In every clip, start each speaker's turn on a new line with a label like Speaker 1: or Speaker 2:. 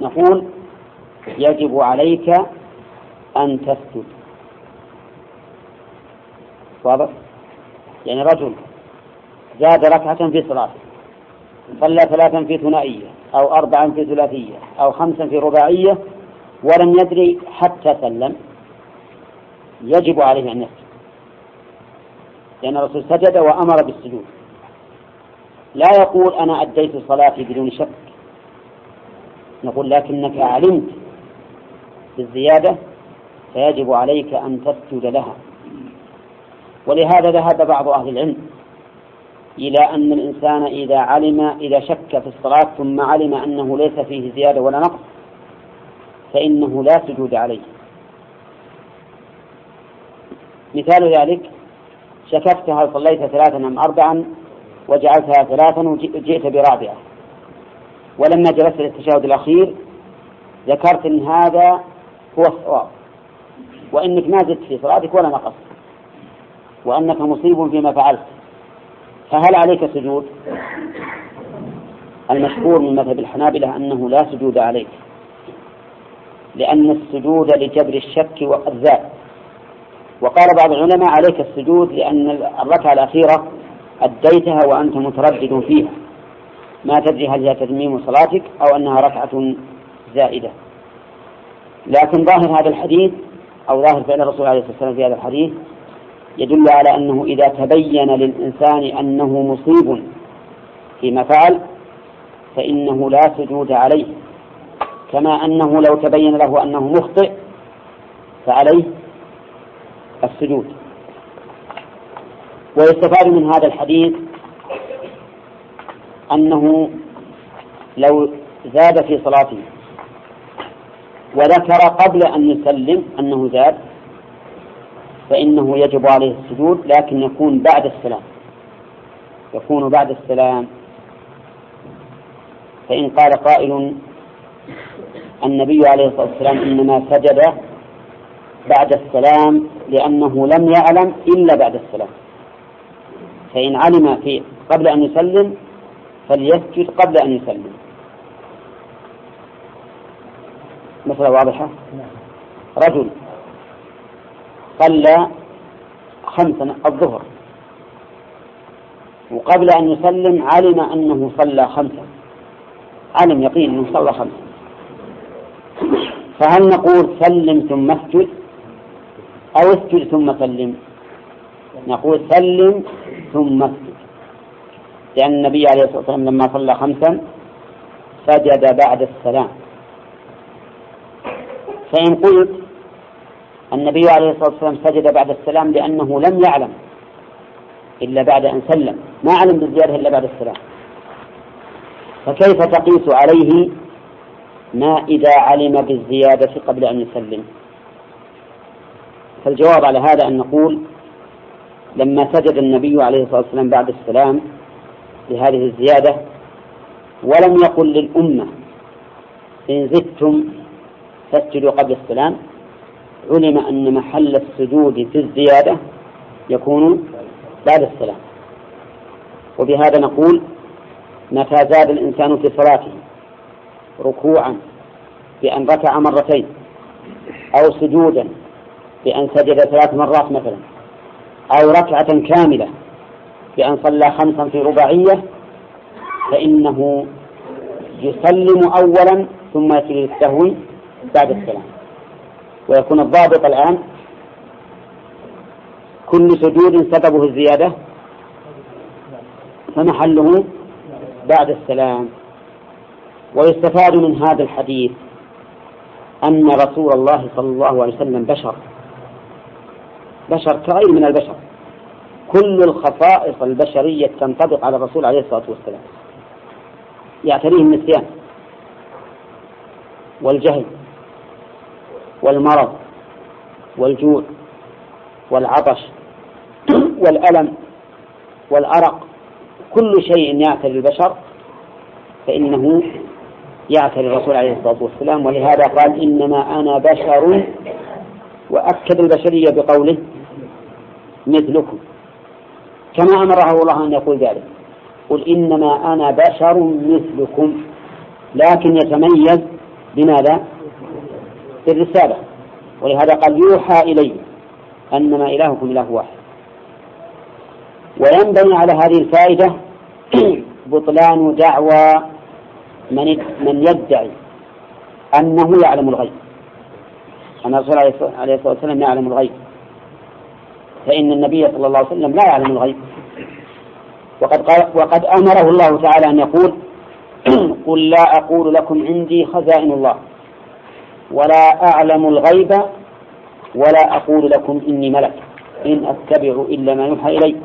Speaker 1: نقول يجب عليك أن تسجد. واضح؟ يعني رجل زاد ركعة في صلاته صلى ثلاثا في ثنائية أو أربعا في ثلاثية أو خمسا في رباعية ولم يدري حتى سلم يجب عليه أن يسجد. لأن الرسول سجد وأمر بالسجود. لا يقول أنا أديت صلاتي بدون شك. نقول لكنك علمت بالزيادة فيجب عليك أن تسجد لها. ولهذا ذهب بعض أهل العلم إلى أن الإنسان إذا علم إذا شك في الصلاة ثم علم أنه ليس فيه زيادة ولا نقص فإنه لا سجود عليه. مثال ذلك شككت هل صليت ثلاثا أم أربعا؟ وجعلتها ثلاثا وجئت برابعة. ولما جلست للتشهد الأخير ذكرت أن هذا هو الصواب. وإنك ما زدت في صلاتك ولا نقصت. وأنك مصيب فيما فعلت. فهل عليك سجود؟ المشهور من مذهب الحنابلة أنه لا سجود عليك. لأن السجود لجبر الشك والذات. وقال بعض العلماء عليك السجود لأن الركعة الأخيرة أديتها وأنت متردد فيها. ما تدري هل هي تتميم صلاتك أو أنها ركعة زائدة. لكن ظاهر هذا الحديث أو ظاهر فعل الرسول عليه الصلاة والسلام في هذا الحديث يدل على أنه إذا تبين للإنسان أنه مصيب فيما فعل فإنه لا سجود عليه. كما أنه لو تبين له أنه مخطئ فعليه السجود. ويستفاد من هذا الحديث أنه لو زاد في صلاته وذكر قبل أن يسلم أنه زاد فإنه يجب عليه السجود لكن يكون بعد السلام. يكون بعد السلام. فإن قال قائل النبي عليه الصلاة والسلام إنما سجد بعد السلام لأنه لم يعلم إلا بعد السلام. فإن علم في قبل أن يسلم فليسجد قبل أن يسلم مسألة واضحة؟ رجل صلى خمسا الظهر وقبل أن يسلم علم أنه صلى خمسا. علم يقين أنه صلى خمسا. فهل نقول سلم ثم اسجد أو اسجد ثم سلم؟ نقول سلم ثم اسجد. لأن النبي عليه الصلاة والسلام لما صلى خمسا سجد بعد السلام. فإن قلت النبي عليه الصلاة والسلام سجد بعد السلام لأنه لم يعلم إلا بعد أن سلم. ما علم بالزيادة إلا بعد السلام. فكيف تقيس عليه ما إذا علم بالزيادة قبل أن يسلم؟ فالجواب على هذا أن نقول لما سجد النبي عليه الصلاة والسلام بعد السلام لهذه الزيادة ولم يقل للأمة إن زدتم فاسجدوا قبل السلام علم أن محل السجود في الزيادة يكون بعد السلام. وبهذا نقول متى زاد الإنسان في صلاته ركوعا بأن ركع مرتين أو سجودا بأن سجد ثلاث مرات مثلا أو ركعة كاملة بأن صلى خمسا في رباعية فإنه يسلم أولا ثم يسجد للسهو بعد السلام. ويكون الضابط الآن كل سجود سببه الزيادة فمحله بعد السلام. ويستفاد من هذا الحديث أن رسول الله صلى الله عليه وسلم بشر. بشر كغير من البشر. كل الخصائص البشرية تنطبق على الرسول عليه الصلاة والسلام. يعتريه النسيان والجهل والمرض والجوع والعطش والألم والأرق. كل شيء يعتري البشر فإنه يعتري الرسول عليه الصلاة والسلام. ولهذا قال إنما أنا بشر وأكد البشرية بقوله مثلكم. كما أمره الله أن يقول ذلك. قل إنما أنا بشر مثلكم لكن يتميز بماذا؟ بالرسالة. ولهذا قال يوحى إلي أنما إلهكم إله واحد. وينبني على هذه الفائدة بطلان دعوى من من يدعي أنه يعلم الغيب. أن الرسول عليه الصلاة والسلام يعلم الغيب. فإن النبي صلى الله عليه وسلم لا يعلم الغيب. وقد قال وقد أمره الله تعالى أن يقول قل لا أقول لكم عندي خزائن الله ولا أعلم الغيب ولا أقول لكم إني ملك إن أتبع إلا ما يوحى إلي.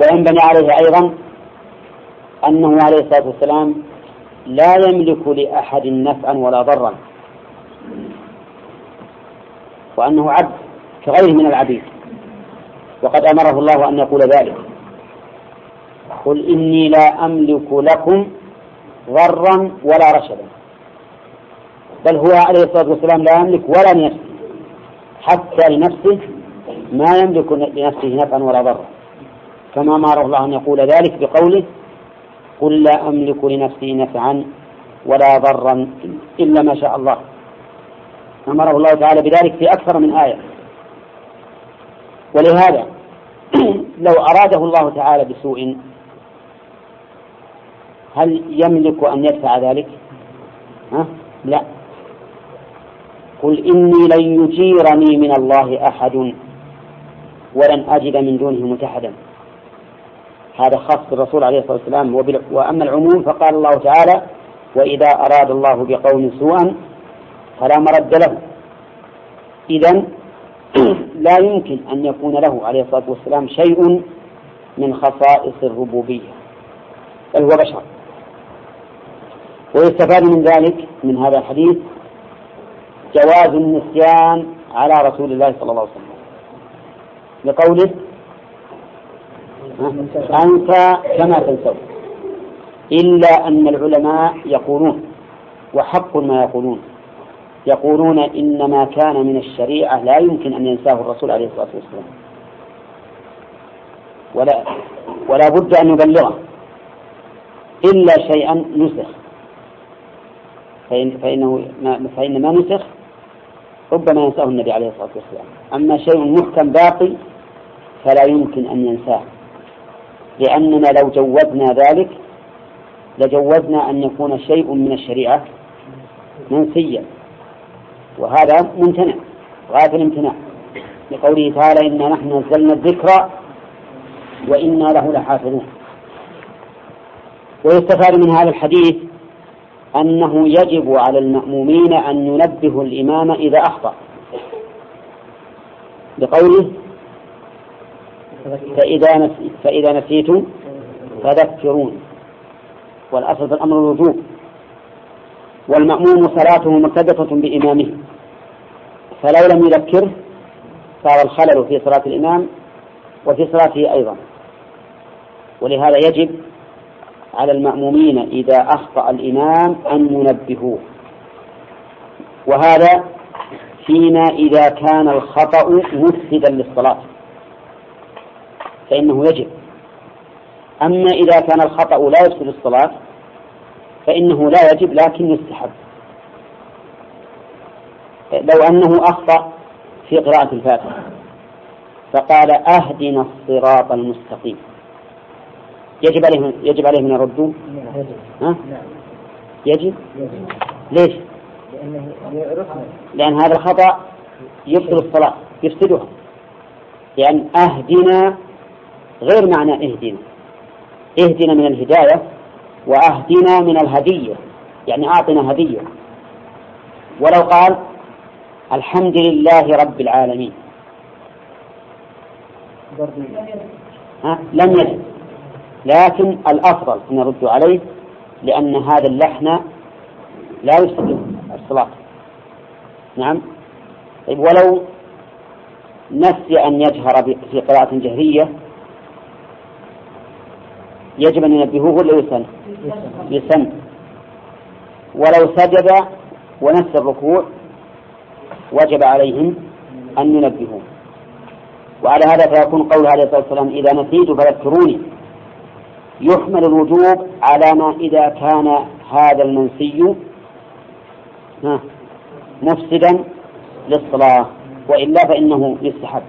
Speaker 1: وينبني عليه أيضا أنه عليه الصلاة والسلام لا يملك لأحد نفعا ولا ضرا. وأنه عبد كغيره من العبيد. وقد أمره الله أن يقول ذلك. قل إني لا أملك لكم ضرا ولا رشدا. بل هو عليه الصلاة والسلام لا يملك ولا لنفسه حتى لنفسه ما يملك لنفسه نفعا ولا ضرا. كما أمره الله أن يقول ذلك بقوله قل لا أملك لنفسي نفعا ولا ضرا إلا ما شاء الله. أمره الله تعالى بذلك في أكثر من آية ولهذا لو أراده الله تعالى بسوء هل يملك أن يدفع ذلك؟ ها؟ لا قل إني لن يجيرني من الله أحد ولن أجد من دونه متحدا هذا خاص بالرسول عليه الصلاة والسلام وأما العموم فقال الله تعالى وإذا أراد الله بقوم سوءا فلا مرد له. إذا لا يمكن أن يكون له عليه الصلاة والسلام شيء من خصائص الربوبية بل هو بشر. ويستفاد من ذلك من هذا الحديث جواز النسيان على رسول الله صلى الله عليه وسلم. لقوله أنت كما تنسون إلا أن العلماء يقولون وحق ما يقولون. يقولون إن ما كان من الشريعة لا يمكن أن ينساه الرسول عليه الصلاة والسلام. ولا ولا بد أن يبلغه. إلا شيئا نسخ. فإن فإنه ما فإن ما نسخ ربما ينساه النبي عليه الصلاة والسلام. أما شيء محكم باقي فلا يمكن أن ينساه. لأننا لو جوزنا ذلك لجوزنا أن يكون شيء من الشريعة منسيا. وهذا ممتنع غاية الامتناع. لقوله تعالى إنا نحن نزلنا الذكر وإنا له لحافظون. ويستفاد من هذا الحديث أنه يجب على المأمومين أن ينبهوا الإمام إذا أخطأ. بقوله فإذا فإذا نسيتم فذكرون. والأصل في الأمر الوجوب. والمأموم صلاته مرتبطة بإمامه. فلو لم يذكره صار الخلل في صلاة الإمام وفي صلاته أيضا. ولهذا يجب على المأمومين إذا أخطأ الإمام أن ينبهوه. وهذا فيما إذا كان الخطأ مفسدا للصلاة. فإنه يجب. أما إذا كان الخطأ لا يفسد الصلاة فإنه لا يجب لكن يستحب لو أنه أخطأ في قراءة الفاتحة فقال أهدنا الصراط المستقيم يجب عليه يجب عليه من يردوا؟ ها؟ يجب؟ ليش؟ لأن هذا الخطأ يفسد الصلاة يفسدها لأن أهدنا غير معنى أهدنا أهدنا من الهداية وأهدنا من الهدية يعني أعطنا هدية. ولو قال الحمد لله رب العالمين. ها؟ لم يجد. لكن الأفضل أن نرد عليه لأن هذا اللحن لا يفسد الصلاة نعم. طيب ولو نسي أن يجهر في قراءة جهرية يجب أن ينبهوه ولا يسن؟ يسن. ولو سجد ونسى الركوع وجب عليهم أن ينبهوه. وعلى هذا فيكون قول عليه الصلاة والسلام إذا نسيت فذكروني. يحمل الوجوب على ما إذا كان هذا المنسي مفسدا للصلاة وإلا فإنه يستحب.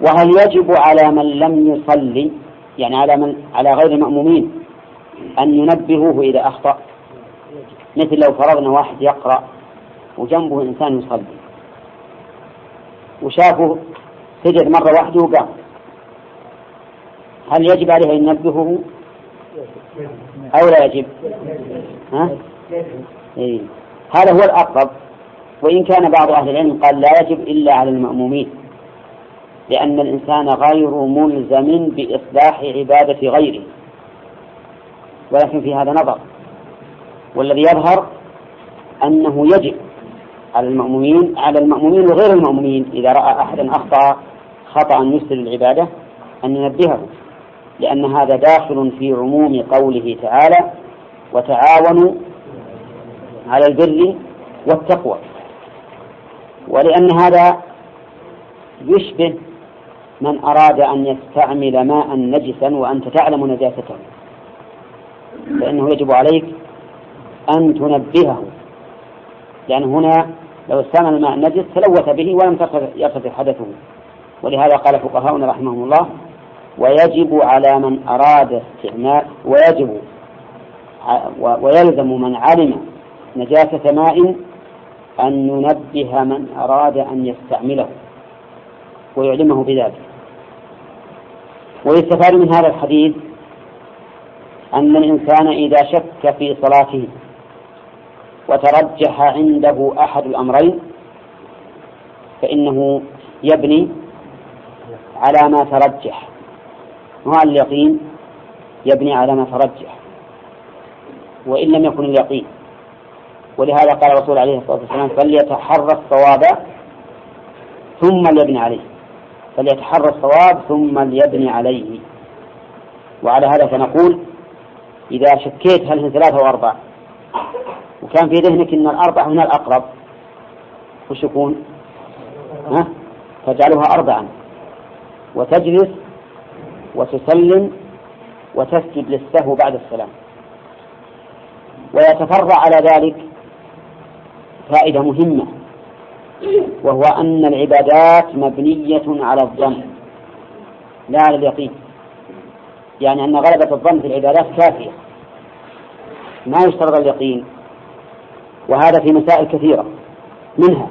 Speaker 1: وهل يجب على من لم يصلي؟ يعني على من على غير المأمومين أن ينبهوه إذا أخطأ. مثل لو فرضنا واحد يقرأ وجنبه إنسان يصلي. وشافه سجد مرة واحدة وقام. هل يجب عليه أن ينبهه؟ أو لا يجب؟ ها؟ إيه. هذا هو الأقرب. وإن كان بعض أهل العلم قال لا يجب إلا على المأمومين. لأن الإنسان غير ملزم بإصلاح عبادة غيره. ولكن في هذا نظر. والذي يظهر أنه يجب على المأمومين على المأمومين وغير المأمومين إذا رأى أحدا أخطأ خطأ يسر العبادة أن ينبهه. لأن هذا داخل في عموم قوله تعالى وتعاونوا على البر والتقوى ولأن هذا يشبه من أراد أن يستعمل ماء نجسا وأنت تعلم نجاسته. فإنه يجب عليك أن تنبهه. لأن هنا لو استعمل الماء النجس تلوث به ولم يرتفع حدثه. ولهذا قال فقهاؤنا رحمهم الله ويجب على من أراد استعمال ويجب ويلزم من علم نجاسة ماء أن ينبه من أراد أن يستعمله ويعلمه بذلك. ويستفاد من هذا الحديث أن الإنسان إذا شك في صلاته وترجح عنده أحد الأمرين فإنه يبني على ما ترجح. ما اليقين يبني على ما ترجح وإن لم يكن اليقين. ولهذا قال الرسول عليه الصلاة والسلام فليتحرى الصواب ثم ليبني عليه. فليتحرى الصواب ثم ليبني عليه وعلى هذا فنقول إذا شكيت هل هي ثلاثة أو أربعة وكان في ذهنك أن الأربعة هنا الأقرب وش يكون؟ ها؟ تجعلها أربعا وتجلس وتسلم وتسجد للسهو بعد السلام ويتفرع على ذلك فائدة مهمة وهو أن العبادات مبنية على الظن لا على اليقين. يعني أن غلبة الظن في العبادات كافية ما يشترط اليقين. وهذا في مسائل كثيرة منها.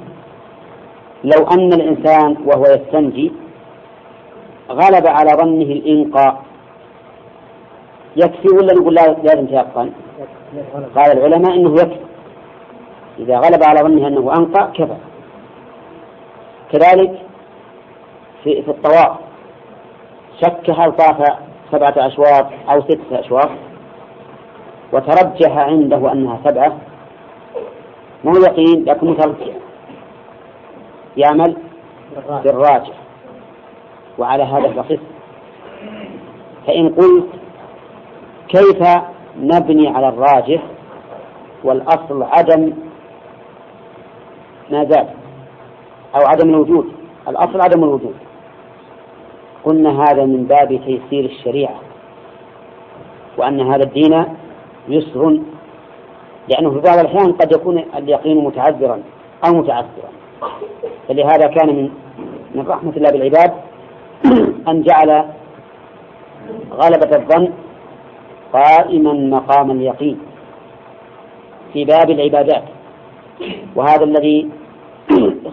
Speaker 1: لو أن الإنسان وهو يستنجي غلب على ظنه الإنقاء يكفي ولا نقول لازم تيقن؟ قال العلماء إنه يكفي. إذا غلب على ظنه أنه أنقى كفى. كذلك في, في الطواف. شك هل طاف سبعة أشواط أو ستة أشواط؟ وترجح عنده أنها سبعة. مو يقين لكن مترجح يعمل بالراجح وعلى هذا فقس. فإن قلت كيف نبني على الراجح والأصل عدم ما زاد؟ أو عدم الوجود. الأصل عدم الوجود. قلنا هذا من باب تيسير الشريعة وأن هذا الدين يسر لأنه في بعض الأحيان قد يكون اليقين متعذرا أو متعذرا فلهذا كان من من رحمة الله بالعباد أن جعل غلبة الظن قائما مقام اليقين في باب العبادات. وهذا الذي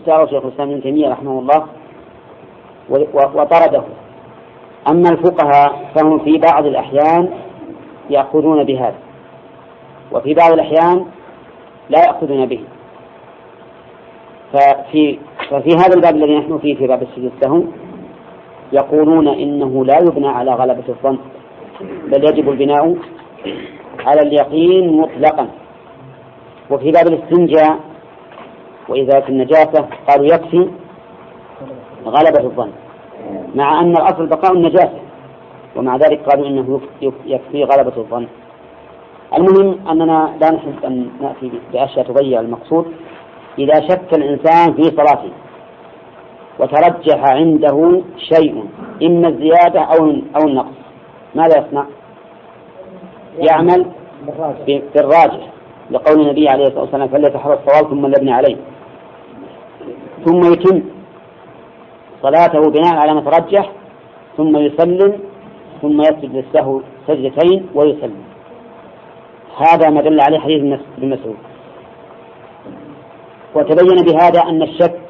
Speaker 1: اختاره شيخ الإسلام ابن تيمية رحمه الله وطرده. أما الفقهاء فهم في بعض الأحيان يأخذون بهذا وفي بعض الأحيان لا يأخذون به. ففي ففي هذا الباب الذي نحن فيه في باب السجود لهم يقولون إنه لا يبنى على غلبة الظن بل يجب البناء على اليقين مطلقا. وفي باب الاستنجاء وإذا في النجاسة قالوا يكفي غلبة الظن. مع أن الأصل بقاء النجاسة ومع ذلك قالوا إنه يكفي غلبة الظن. المهم أننا لا نحب أن نأتي بأشياء تضيع المقصود إذا شك الإنسان في صلاته وترجح عنده شيء إما الزيادة أو أو النقص. ماذا يصنع؟ يعمل بالراجح. لقول النبي عليه الصلاة والسلام فليتحرى الصواب ثم ليبني عليه. ثم يتم صلاته بناء على ما ترجح ثم يسلم ثم يسجد للسهو سجدتين ويسلم. هذا ما دل عليه حديث ابن مسعود. وتبين بهذا أن الشك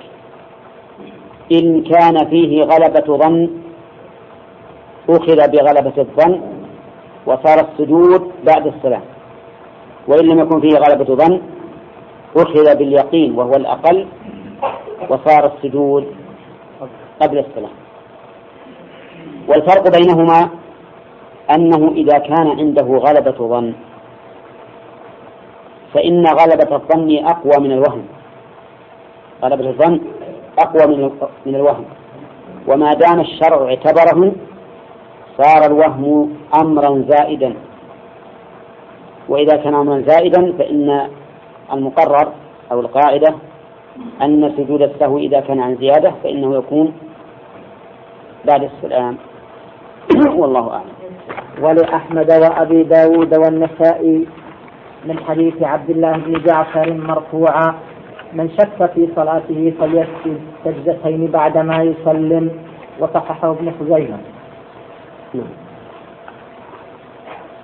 Speaker 1: إن كان فيه غلبة ظن أخذ بغلبة الظن وصار السجود بعد السلام. وإن لم يكن فيه غلبة ظن أخذ باليقين وهو الأقل وصار السجود قبل السلام. والفرق بينهما أنه إذا كان عنده غلبة ظن فإن غلبة الظن أقوى من الوهم. غلبة الظن أقوى من من الوهم. وما دام الشرع اعتبره صار الوهم أمرا زائدا. وإذا كان أمرا زائدا فإن المقرر أو القاعدة أن سجود السهو إذا كان عن زيادة فإنه يكون بعد السلام. والله أعلم.
Speaker 2: ولأحمد وأبي داود والنسائي من حديث عبد الله بن جعفر مرفوعا من شك في صلاته فليسجد سجدتين بعدما يسلم وصححه ابن خزيمة.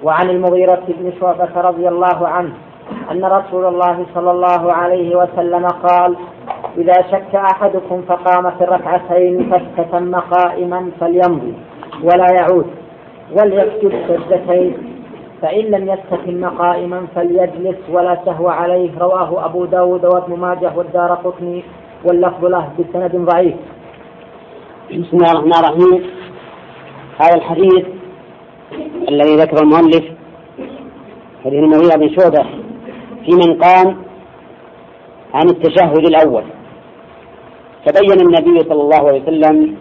Speaker 2: وعن المغيرة بن شعبة رضي الله عنه أن رسول الله صلى الله عليه وسلم قال إذا شك أحدكم فقام في الركعتين فاستتم قائما فليمضي ولا يعود وليسجد سجدتين فإن لم يستتم قائما فليجلس ولا سهو عليه. رواه أبو داود وابن ماجه والدار قطني واللفظ له بسند ضعيف.
Speaker 1: بسم الله الرحمن الرحيم. هذا الحديث الذي ذكر المؤلف حديث المغيرة بن شعبة في من قام عن التشهد الأول. فبين النبي صلى الله عليه وسلم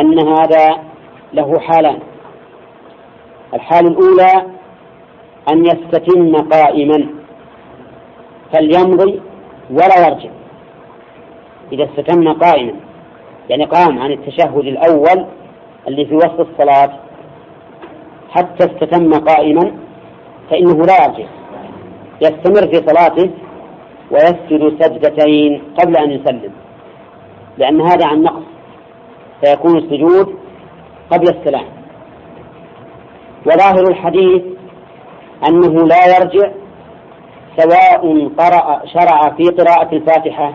Speaker 1: أن هذا له حالان. الحال الأولى أن يستتم قائما فليمضي ولا يرجع. إذا استتم قائما يعني قام عن التشهد الأول اللي في وسط الصلاة حتى استتم قائما فإنه لا يرجع. يستمر في صلاته ويسجد سجدتين قبل أن يسلم. لأن هذا عن نقص. فيكون السجود قبل السلام. وظاهر الحديث أنه لا يرجع سواء قرأ شرع في قراءة الفاتحة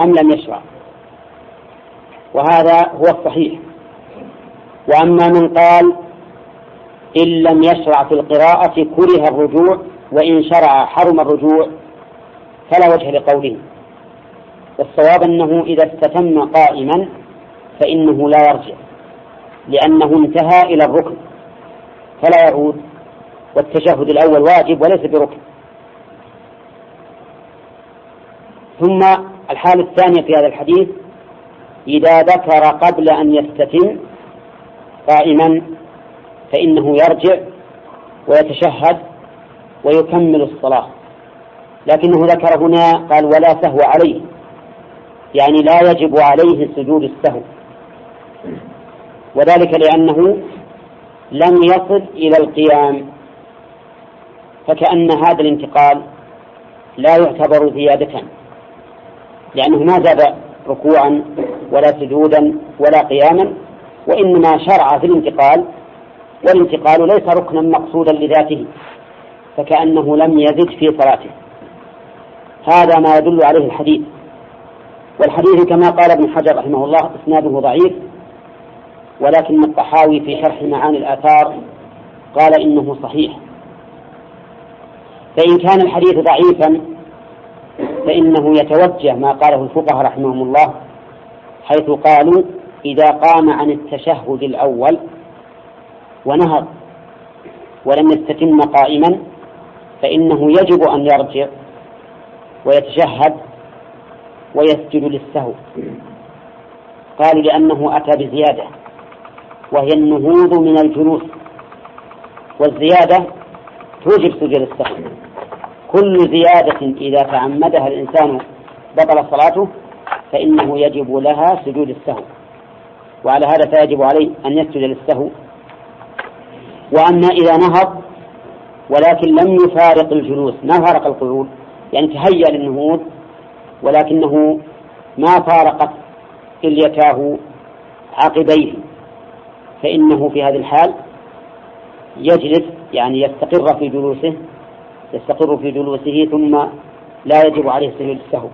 Speaker 1: أم لم يشرع. وهذا هو الصحيح. وأما من قال إن لم يشرع في القراءة كره الرجوع وإن شرع حرم الرجوع. فلا وجه لقوله. والصواب أنه إذا استتم قائما فإنه لا يرجع لأنه انتهى إلى الركن فلا يعود. والتشهد الأول واجب وليس بركن. ثم الحالة الثانية في هذا الحديث إذا ذكر قبل أن يستتم قائما فإنه يرجع ويتشهد ويكمل الصلاة. لكنه ذكر هنا قال ولا سهو عليه. يعني لا يجب عليه سجود السهو. وذلك لأنه لم يصل إلى القيام. فكأن هذا الانتقال لا يعتبر زيادة لأنه ما زاد ركوعا ولا سجودا ولا قياما وإنما شرع في الانتقال والانتقال ليس ركنا مقصودا لذاته فكأنه لم يزد في صلاته. هذا ما يدل عليه الحديث. والحديث كما قال ابن حجر رحمه الله إسناده ضعيف ولكن الطحاوي في شرح معاني الآثار قال إنه صحيح. فإن كان الحديث ضعيفا فإنه يتوجه ما قاله الفقهاء رحمهم الله حيث قالوا إذا قام عن التشهد الأول ونهض ولم يستتم قائما فإنه يجب أن يرجع ويتشهد ويسجد للسهو. قالوا لأنه أتى بزيادة وهي النهوض من الجلوس والزيادة توجب سجود السهو. كل زيادة إذا تعمدها الإنسان بطل صلاته فإنه يجب لها سجود السهو وعلى هذا فيجب عليه أن يسجد للسهو. وأما إذا نهض ولكن لم يفارق الجلوس ما فارق القعود يعني تهيأ للنهوض ولكنه ما فارقت إليتاه عقبيه فإنه في هذه الحال يجلس يعني يستقر في جلوسه يستقر في جلوسه ثم لا يجب عليه سجود السهو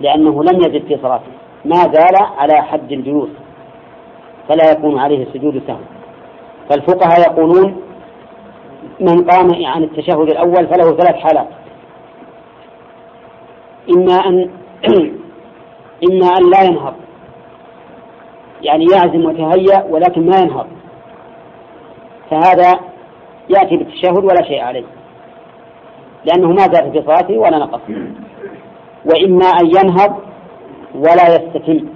Speaker 1: لأنه لم يزد في صلاته ما زال على حد الجلوس فلا يكون عليه سجود سهو. فالفقهاء يقولون من قام عن التشهد الأول فله ثلاث حالات. إما أن إما أن لا ينهض. يعني يعزم وتهيأ ولكن ما ينهض. فهذا يأتي بالتشهد ولا شيء عليه. لأنه ما زاد في صلاته ولا نقص. وإما أن ينهض ولا يستتم.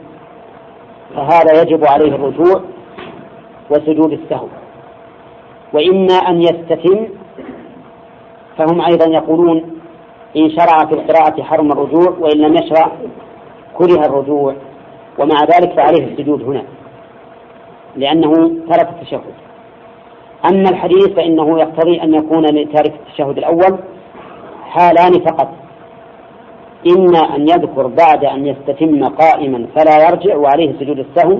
Speaker 1: فهذا يجب عليه الرجوع وسجود السهو. وإما أن يستتم فهم أيضا يقولون إن شرع في القراءة حرم الرجوع وإن لم يشرع كره الرجوع ومع ذلك فعليه السجود هنا لأنه ترك التشهد. أما الحديث فإنه يقتضي أن يكون لتارك التشهد الأول حالان فقط. إما أن يذكر بعد أن يستتم قائما فلا يرجع وعليه سجود السهو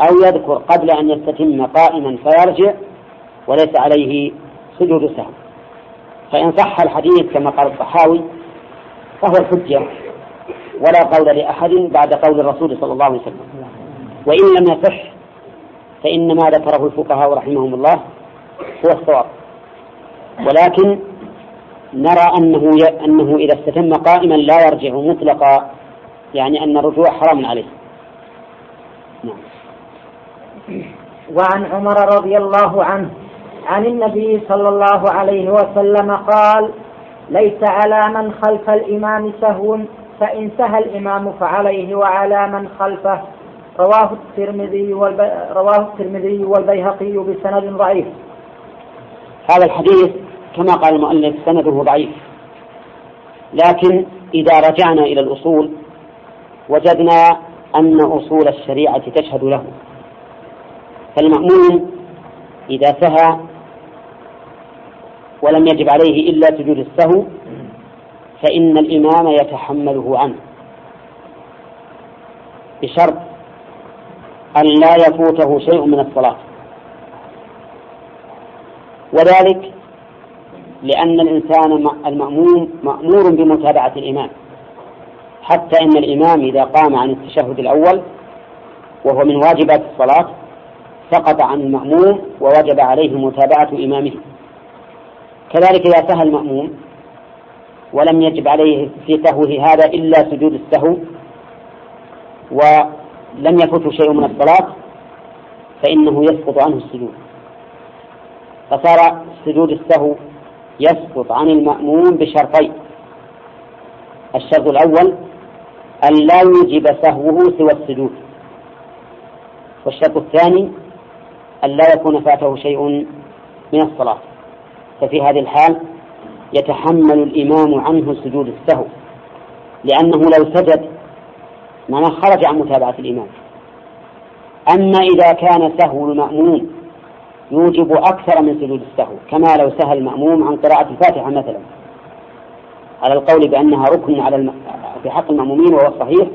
Speaker 1: أو يذكر قبل أن يستتم قائما فيرجع وليس عليه سجود السهو فإن صح الحديث كما قال الصحاوي فهو الحجة ولا قول لأحد بعد قول الرسول صلى الله عليه وسلم. وإن لم يصح فإن ما ذكره الفقهاء رحمهم الله هو الصواب. ولكن نرى أنه أنه إذا استتم قائما لا يرجع مطلقا يعني أن الرجوع حرام عليه. نعم.
Speaker 2: وعن عمر رضي الله عنه عن النبي صلى الله عليه وسلم قال ليس على من خلف الإمام سهو فإن سهى الإمام فعليه وعلى من خلفه رواه الترمذي والبي... رواه الترمذي والبيهقي بسند ضعيف.
Speaker 1: هذا الحديث كما قال المؤلف سنده ضعيف. لكن إذا رجعنا إلى الأصول وجدنا أن أصول الشريعة تشهد له. فالمأمون إذا سهى ولم يجب عليه إلا سجود السهو فإن الإمام يتحمله عنه. بشرط أن لا يفوته شيء من الصلاة. وذلك لأن الإنسان المأموم مأمور بمتابعة الإمام حتى إن الإمام إذا قام عن التشهد الأول وهو من واجبات الصلاة سقط عن المأموم ووجب عليه متابعة إمامه. كذلك إذا سهى المأموم ولم يجب عليه في سهوه هذا إلا سجود السهو ولم يفته شيء من الصلاة فإنه يسقط عنه السجود. فصار سجود السهو يسقط عن المأموم بشرطين. الشرط الأول أن لا يوجب سهوه سوى السجود. والشرط الثاني أن لا يكون فاته شيء من الصلاة. ففي هذه الحال يتحمل الإمام عنه سجود السهو لأنه لو سجد معناه خرج عن متابعة الإمام. أما إذا كان سهو المأموم يوجب أكثر من سجود السهو كما لو سهى المأموم عن قراءة الفاتحة مثلا. على القول بأنها ركن على الم... في حق المأمومين وهو الصحيح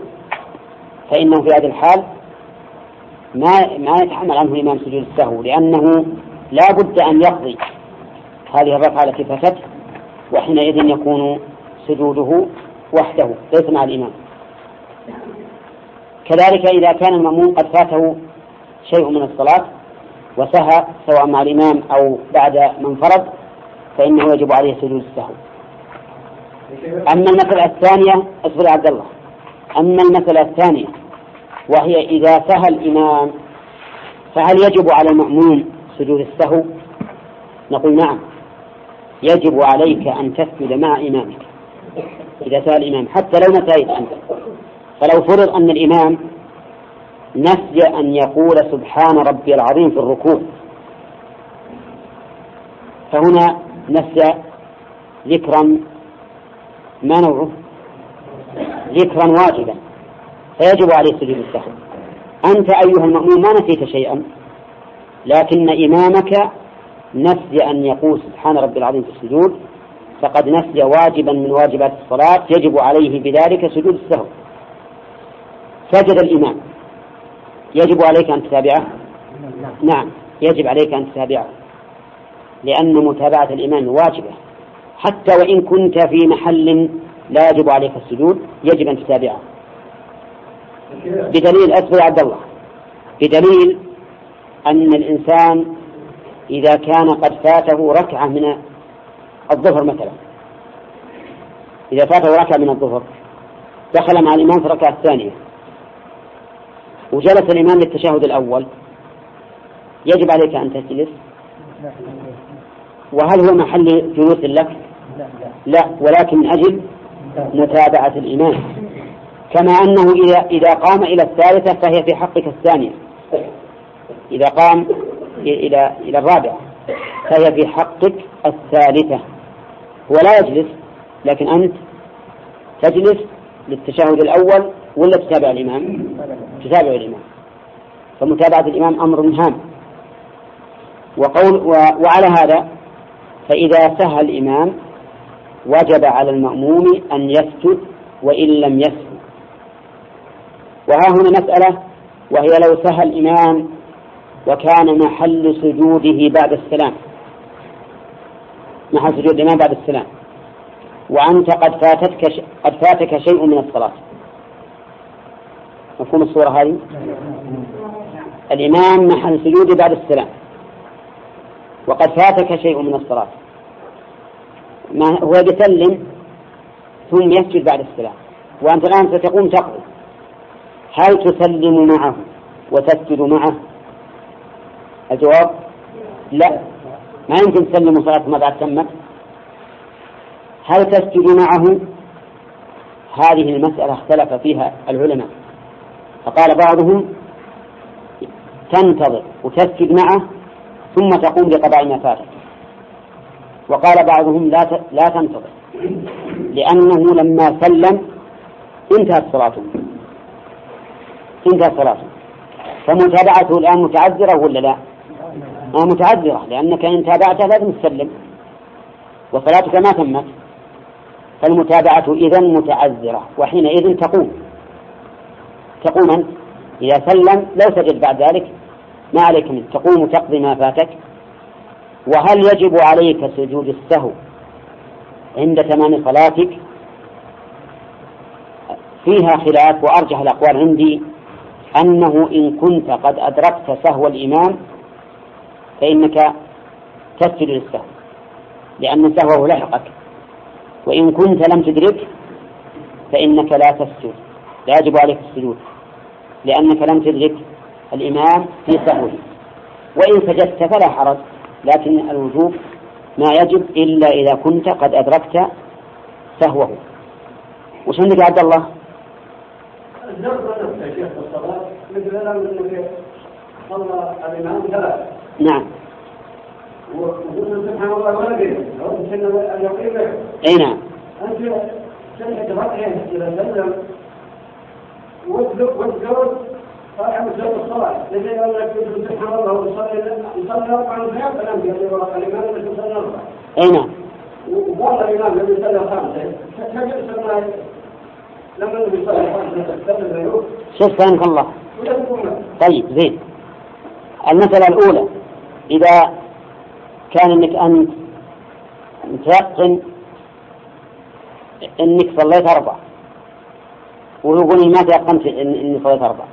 Speaker 1: فإنه في هذه الحال ما ما يتحمل عنه الإمام سجود السهو لأنه لا بد أن يقضي هذه الركعة التي فاتته وحينئذ يكون سجوده وحده ليس مع الإمام. كذلك إذا كان المأموم قد فاته شيء من الصلاة وسهى سواء مع الإمام أو بعد من فرض فإنه يجب عليه سجود السهو. أما المسألة الثانية اصبر عبد الله. أما المسألة الثانية وهي إذا سهى الإمام فهل يجب على المأموم سجود السهو؟ نقول نعم. يجب عليك أن تسجد مع إمامك. إذا سأل الإمام حتى لو نسيت أنت. فلو فرض أن الإمام نسي أن يقول سبحان ربي العظيم في الركوع. فهنا نسي ذكرا ما نوعه؟ ذكرا واجبا. فيجب عليه سجود السهو أنت أيها المأموم ما نسيت شيئا. لكن إمامك نسي أن يقول سبحان ربي العظيم في السجود فقد نسي واجبا من واجبات الصلاة يجب عليه بذلك سجود السهو. سجد الإمام. يجب عليك أن تتابعه؟ نعم يجب عليك أن تتابعه. لأن متابعة الإمام واجبة. حتى وإن كنت في محل لا يجب عليك السجود يجب أن تتابعه. بدليل أصبر عبد الله. بدليل أن الإنسان إذا كان قد فاته ركعة من الظهر مثلا. إذا فاته ركعة من الظهر دخل مع الإمام في الركعة الثانية. وجلس الإمام للتشهد الأول. يجب عليك أن تجلس. وهل هو محل جلوس لك؟ لا ولكن من أجل متابعة الإمام. كما أنه إذا إذا قام إلى الثالثة فهي في حقك الثانية. إذا قام إلى إلى الرابعة فهي في حقك الثالثة. ولا يجلس لكن أنت تجلس للتشهد الأول ولا تتابع الإمام؟ تتابع الإمام. فمتابعة الإمام أمر هام. وقول وعلى هذا فإذا سهى الإمام وجب على المأموم أن يسجد وإن لم يسجد. وها هنا مسألة وهي لو سهى الإمام وكان محل سجوده بعد السلام. محل سجود الإمام بعد السلام. وأنت قد فاتتك قد فاتك شيء من الصلاة. مفهوم الصورة هذه؟ الإمام محل سجوده بعد السلام. وقد فاتك شيء من الصلاة. ما هو يسلم ثم يسجد بعد السلام. وأنت الآن ستقوم تقضي هل تسلم معه وتسجد معه؟ الجواب لا. ما يمكن تسلم صلاة ما بعد تمت هل تسجد معه؟ هذه المسألة اختلف فيها العلماء. فقال بعضهم تنتظر وتسجد معه ثم تقوم بقضاء ما فاتك. وقال بعضهم لا لا تنتظر. لأنه لما سلم انتهت صلاته. انتهت صلاته. فمتابعته الآن متعذرة ولا لا؟ آه متعذرة لأنك إن تابعته لازم تسلم وصلاتك ما تمت. فالمتابعة إذا متعذرة وحينئذ تقوم. تقوم أنت. إذا سلم لو سجد بعد ذلك ما عليك منه. تقوم تقضي ما فاتك. وهل يجب عليك سجود السهو عند تمام صلاتك؟ فيها خلاف وأرجح الأقوال عندي أنه إن كنت قد أدركت سهو الإمام فإنك تسجد للسهو لأن سهوه لحقك. وإن كنت لم تدرك فإنك لا تسجد لا يجب عليك السجود لأنك لم تدرك الإمام في سهوه. وإن سجدت فلا حرج لكن الوجوب ما يجب إلا إذا كنت قد أدركت سهوه. وش عندك يا عبد الله؟ صلى الإمام ثلاث نعم. وقلنا سبحان الله ولا قيل أي نعم. انت سنة ركعة اذا سلم واذكر صالح مسلم الصلاة لكن لو لك سبحان الله ويصلي يصلي أربع ركعات الإمام الذي يصلي أربع أي نعم. وقال الإمام الذي يصلي خمسة فجلس لما يصلي خمسة شوف فهمك الله طيب زين. المسألة الأولى. إذا كان أنك أنت متيقن أنك صليت أربع ويقول ما تيقنت أني صليت أربع.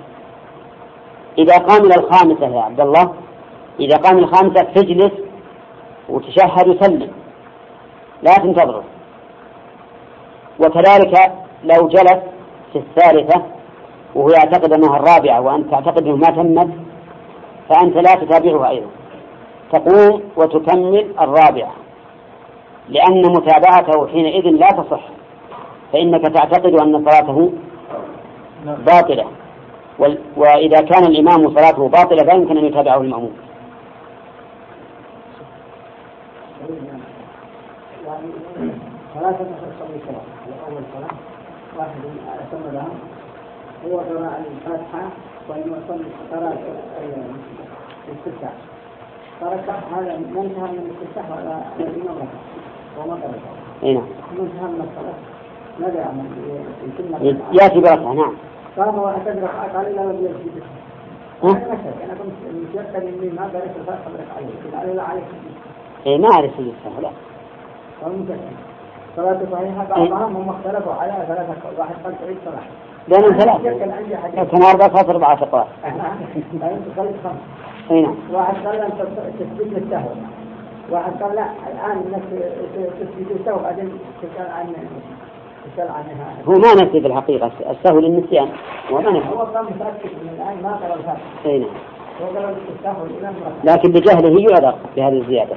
Speaker 1: إذا قام إلى الخامسة يا عبد الله إذا قام الخامسة تجلس وتشهد وسلم لا تنتظره وكذلك لو جلس في الثالثة وهو يعتقد أنها الرابعة وأنت تعتقد أنه ما تمت فأنت لا تتابعه أيضا. تقوم وتكمل الرابعة. لأن متابعته حينئذ لا تصح فإنك تعتقد أن صلاته باطلة. وإذا كان الإمام صلاته باطلة لا يمكن أن يتابعه المأموم. ثلاثة صلاة. واحد هو قراءة الفاتحة وإن يصلي قراءة الاستفتاح
Speaker 2: هذا من انتهى من الاستفتاح على الإمام وما
Speaker 1: اي نعم.
Speaker 2: من انتهى من الصلاة. ماذا يعمل؟
Speaker 1: يأتي بركعة نعم.
Speaker 2: قام واعتذر ركعات قال لا يجوز أنا كنت متيقن إني ما قريت الفاتحه بركعتين قال لا عليك
Speaker 1: اي ما أعرف السهو لا.
Speaker 2: صلاة صحيحة بعضهم هم اختلفوا على ثلاثة واحد قال تعيد صلاة
Speaker 1: لأنهم ثلاثة. كان أربعة خاص أربعة أقوال
Speaker 2: اي نعم. واحد قال أن تثبيت للسهو واحد قال لا الآن انك تثبيت السهو بعدين تسأل عن تسأل عنها
Speaker 1: هو ما نسي في الحقيقة السهو للنسيان. هو ما نسي.
Speaker 2: هو كان متأكد من الآن ما قرأ الفاتحة.
Speaker 1: إي نعم. لكن بجهله يعذر بهذه الزيادة.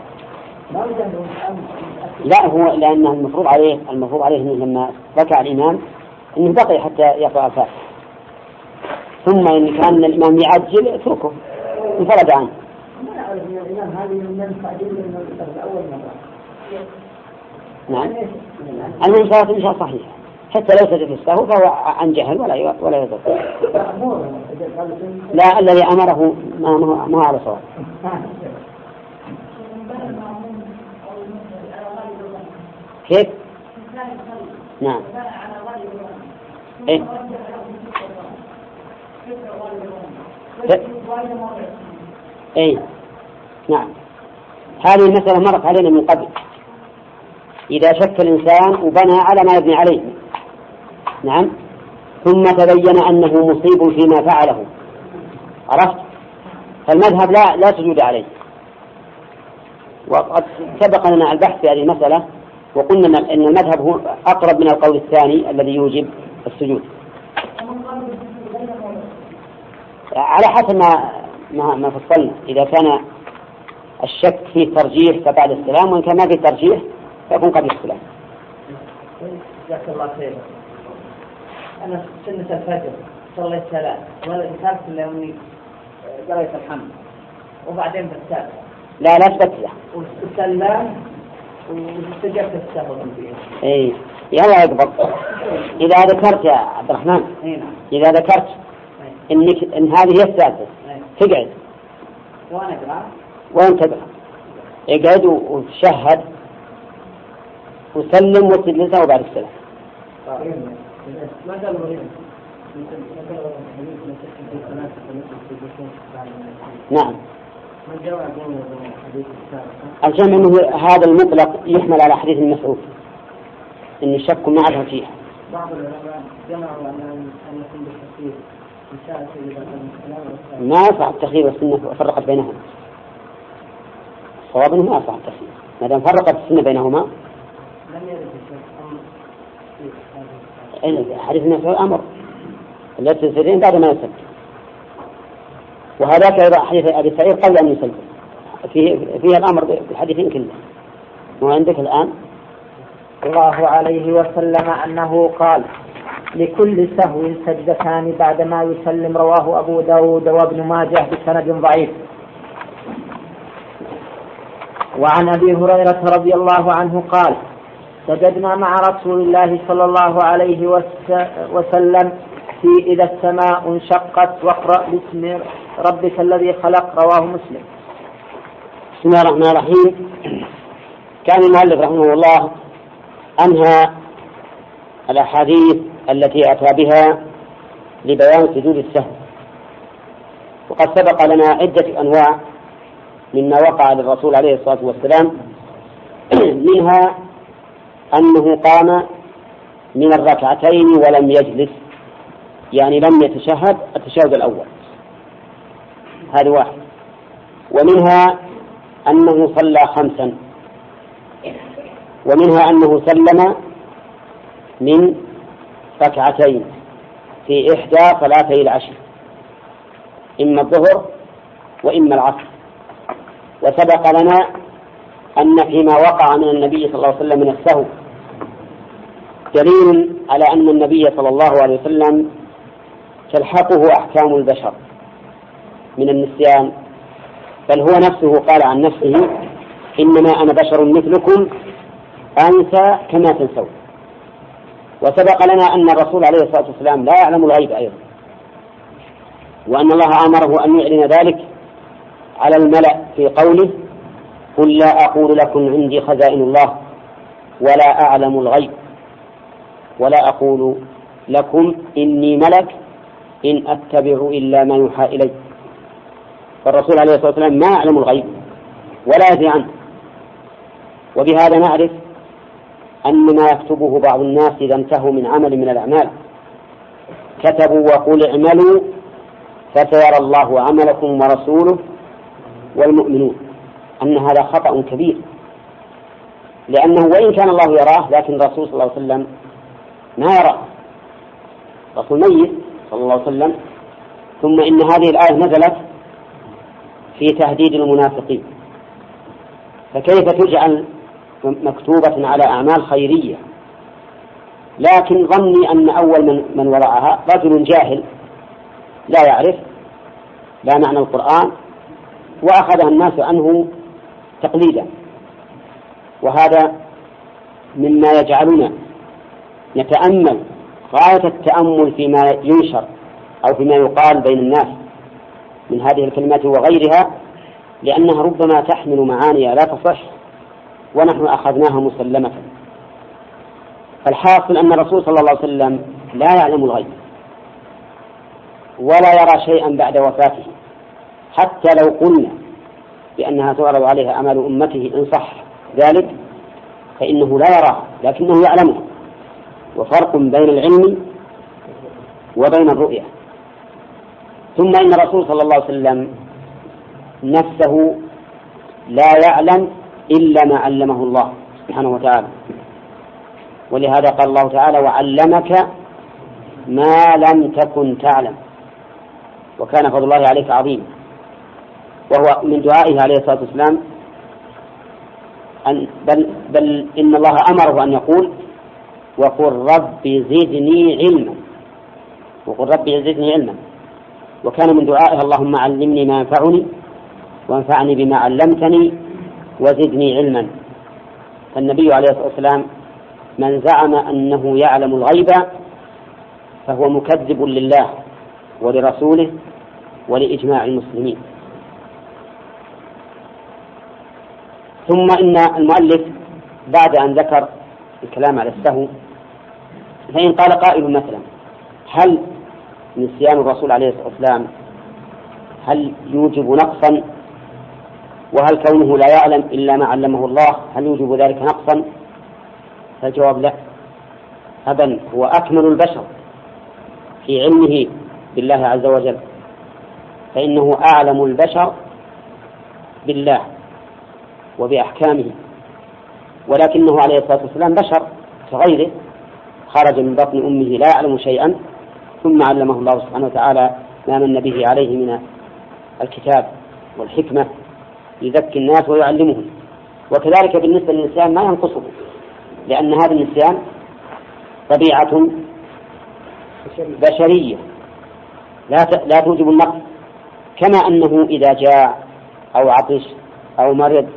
Speaker 1: لا هو لأنه المفروض عليه المفروض عليه أنه لما ركع الإمام أنه بقي حتى يقرأ الفاتحة. ثم إن كان الإمام يعجل اتركه. انفرد عنه. نعم. المهم صلاة إن شاء صحيح حتى لو سجد السهو فهو عن جهل ولا ولا يذكر لا الذي أمره ما ما على صواب. كيف؟ نعم. إيه؟ اي نعم. هذه المسألة مرت علينا من قبل. إذا شك الإنسان وبنى على ما يبني عليه. نعم. ثم تبين أنه مصيب فيما فعله. عرفت؟ فالمذهب لا لا سجود عليه. وقد سبق لنا البحث في هذه المسألة وقلنا أن المذهب هو أقرب من القول الثاني الذي يوجب السجود. على حسب ما ما, ما فصلنا إذا كان الشك فيه ترجيح فبعد السلام وإن كان ما فيه ترجيح فيكون قبل السلام.
Speaker 2: جزاك الله خير. أنا سنة الفجر صليت ثلاث ولا ذكرت إلا يومي قريت الحمد وبعدين بالسابع.
Speaker 1: لا لا تبتله.
Speaker 2: وسلم واستجبت السهو
Speaker 1: اي يلا يقبض إذا ذكرت يا عبد الرحمن
Speaker 2: نعم.
Speaker 1: إذا ذكرت انك ان هذه هي الثالثه تقعد
Speaker 2: وأنا اقرا
Speaker 1: وين تقرا؟ اقعد وتشهد وسلم وتجلس وبعد السلام. نعم. الجمع انه هذا المطلق يحمل على حديث المسعود ان الشك معه فيه بعض العلماء جمعوا ان يكون بالتفسير ما يصح التخيير والسنة وفرقت بينهما. الصواب إنه ما يصح التخيير. ما دام فرقت السنة بينهما. لم يرد حديث النبي أمر لا تنسلين بعد ما يسلم. وهذاك أيضا حديث أبي سعيد قبل أن يسلم. فيه فيه الأمر بالحديثين كله. وعندك الآن.
Speaker 2: الله عليه وسلم أنه قال لكل سهو سجدتان بعدما يسلم رواه أبو داود وابن ماجه بسند ضعيف. وعن أبي هريرة رضي الله عنه قال سجدنا مع رسول الله صلى الله عليه وسلم في إذا السماء انشقت واقرأ باسم ربك الذي خلق رواه مسلم.
Speaker 1: بسم الله الرحمن الرحيم. كان المؤلف رحمه الله أنهى الأحاديث التي أتى بها لبيان سجود السهو وقد سبق لنا عدة أنواع مما وقع للرسول عليه الصلاة والسلام. منها أنه قام من الركعتين ولم يجلس يعني لم يتشهد التشهد الأول. هذه واحد ومنها أنه صلى خمسا. ومنها أنه سلم من ركعتين في إحدى صلاتي العشر إما الظهر وإما العصر. وسبق لنا أن فيما وقع من النبي صلى الله عليه وسلم من السهو دليل على أن النبي صلى الله عليه وسلم تلحقه أحكام البشر من النسيان. بل هو نفسه قال عن نفسه إنما أنا بشر مثلكم أنسى كما تنسون وسبق لنا أن الرسول عليه الصلاة والسلام لا يعلم الغيب أيضا. وأن الله أمره أن يعلن ذلك على الملأ في قوله قل لا أقول لكم عندي خزائن الله ولا أعلم الغيب ولا أقول لكم إني ملك إن أتبع إلا ما يوحى إلي. فالرسول عليه الصلاة والسلام ما يعلم الغيب ولا يدري عنه. وبهذا نعرف أن ما يكتبه بعض الناس إذا انتهوا من عمل من الأعمال. كتبوا وقل اعملوا فسيرى الله عملكم ورسوله والمؤمنون. أن هذا خطأ كبير. لأنه وإن كان الله يراه لكن الرسول صلى الله عليه وسلم ما يراه. رسول ميت صلى الله عليه وسلم. ثم إن هذه الآية نزلت في تهديد المنافقين. فكيف تجعل مكتوبة على أعمال خيرية. لكن ظني أن أول من, من وضعها رجل جاهل لا يعرف لا معنى القرآن وأخذها الناس عنه تقليدا. وهذا مما يجعلنا نتأمل غاية التأمل فيما ينشر أو فيما يقال بين الناس من هذه الكلمات وغيرها لأنها ربما تحمل معاني لا تصح. ونحن أخذناها مسلمة. فالحاصل أن الرسول صلى الله عليه وسلم لا يعلم الغيب ولا يرى شيئا بعد وفاته. حتى لو قلنا بأنها تعرض عليها أعمال أمته إن صح ذلك فإنه لا يراه لكنه يعلمه. وفرق بين العلم وبين الرؤية. ثم إن الرسول صلى الله عليه وسلم نفسه لا يعلم إلا ما علمه الله سبحانه وتعالى. ولهذا قال الله تعالى وعلمك ما لم تكن تعلم. وكان فضل الله عليك عظيما وهو من دعائه عليه الصلاة والسلام أن بل, بل إن الله أمره أن يقول وقل رب زدني علما. وقل رب زدني علما. وكان من دعائه اللهم علمني ما ينفعني وانفعني بما علمتني وزدني علما. فالنبي عليه الصلاة والسلام من زعم أنه يعلم الغيب فهو مكذب لله ولرسوله ولإجماع المسلمين. ثم إن المؤلف بعد أن ذكر الكلام على السهو فإن قال قائل مثلا هل نسيان الرسول عليه الصلاة والسلام هل يوجب نقصا وهل كونه لا يعلم إلا ما علمه الله هل يوجب ذلك نقصا؟ فالجواب لا. أبا هو أكمل البشر في علمه بالله عز وجل. فإنه أعلم البشر بالله وبأحكامه. ولكنه عليه الصلاة والسلام بشر كغيره. خرج من بطن أمه لا يعلم شيئا ثم علمه الله سبحانه وتعالى ما من به عليه من الكتاب والحكمة. يزكي الناس ويعلمهم. وكذلك بالنسبة للنسيان ما ينقصه لأن هذا النسيان طبيعة بشرية. لا لا توجب النقص. كما أنه إذا جاء أو عطش أو مرض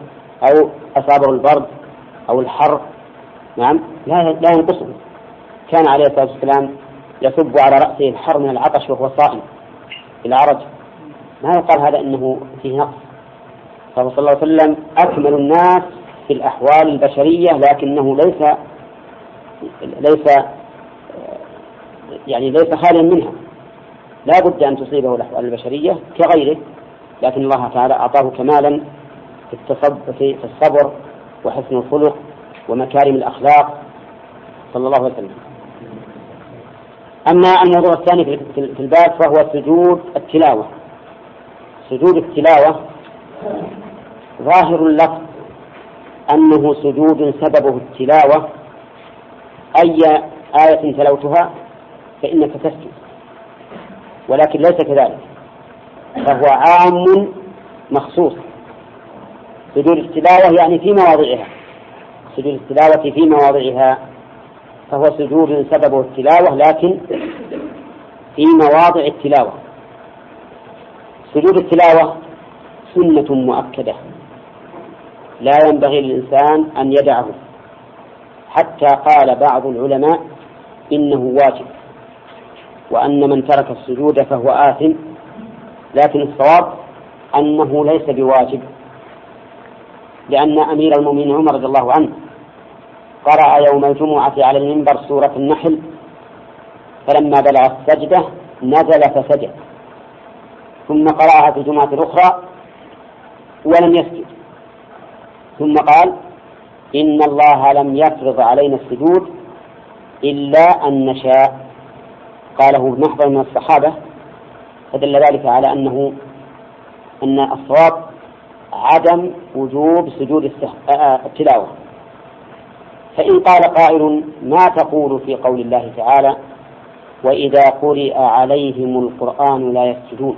Speaker 1: أو أصابه البرد أو الحر نعم لا لا ينقصه. كان عليه الصلاة والسلام يصب على رأسه الحر من العطش وهو صائم العرج. ما يقال هذا إنه فيه نقص. فهو صلى الله عليه وسلم أكمل الناس في الأحوال البشرية لكنه ليس ليس يعني ليس خاليا منها. لا بد أن تصيبه الأحوال البشرية كغيره لكن الله تعالى أعطاه كمالا في في الصبر وحسن الخلق ومكارم الأخلاق صلى الله عليه وسلم. أما الموضوع الثاني في الباب فهو سجود التلاوة. سجود التلاوة ظاهر اللفظ أنه سجود سببه التلاوة أي آية تلوتها فإنك تسجد ولكن ليس كذلك فهو عام مخصوص. سجود التلاوة يعني في مواضعها سجود التلاوة في مواضعها فهو سجود سببه التلاوة لكن في مواضع التلاوة. سجود التلاوة سنة مؤكدة. لا ينبغي للإنسان أن يدعه. حتى قال بعض العلماء إنه واجب وأن من ترك السجود فهو آثم لكن الصواب أنه ليس بواجب لأن أمير المؤمنين عمر رضي الله عنه قرأ يوم الجمعة على المنبر سورة النحل فلما بلغ السجدة نزل فسجد ثم قرأها في الجمعة الأخرى ولم يسجد. ثم قال إن الله لم يفرض علينا السجود إلا أن نشاء. قاله نحضر من الصحابة فدل ذلك على أنه أن الصواب عدم وجوب سجود آه، آه، التلاوة. فإن قال قائل ما تقول في قول الله تعالى وإذا قرئ عليهم القرآن لا يسجدون.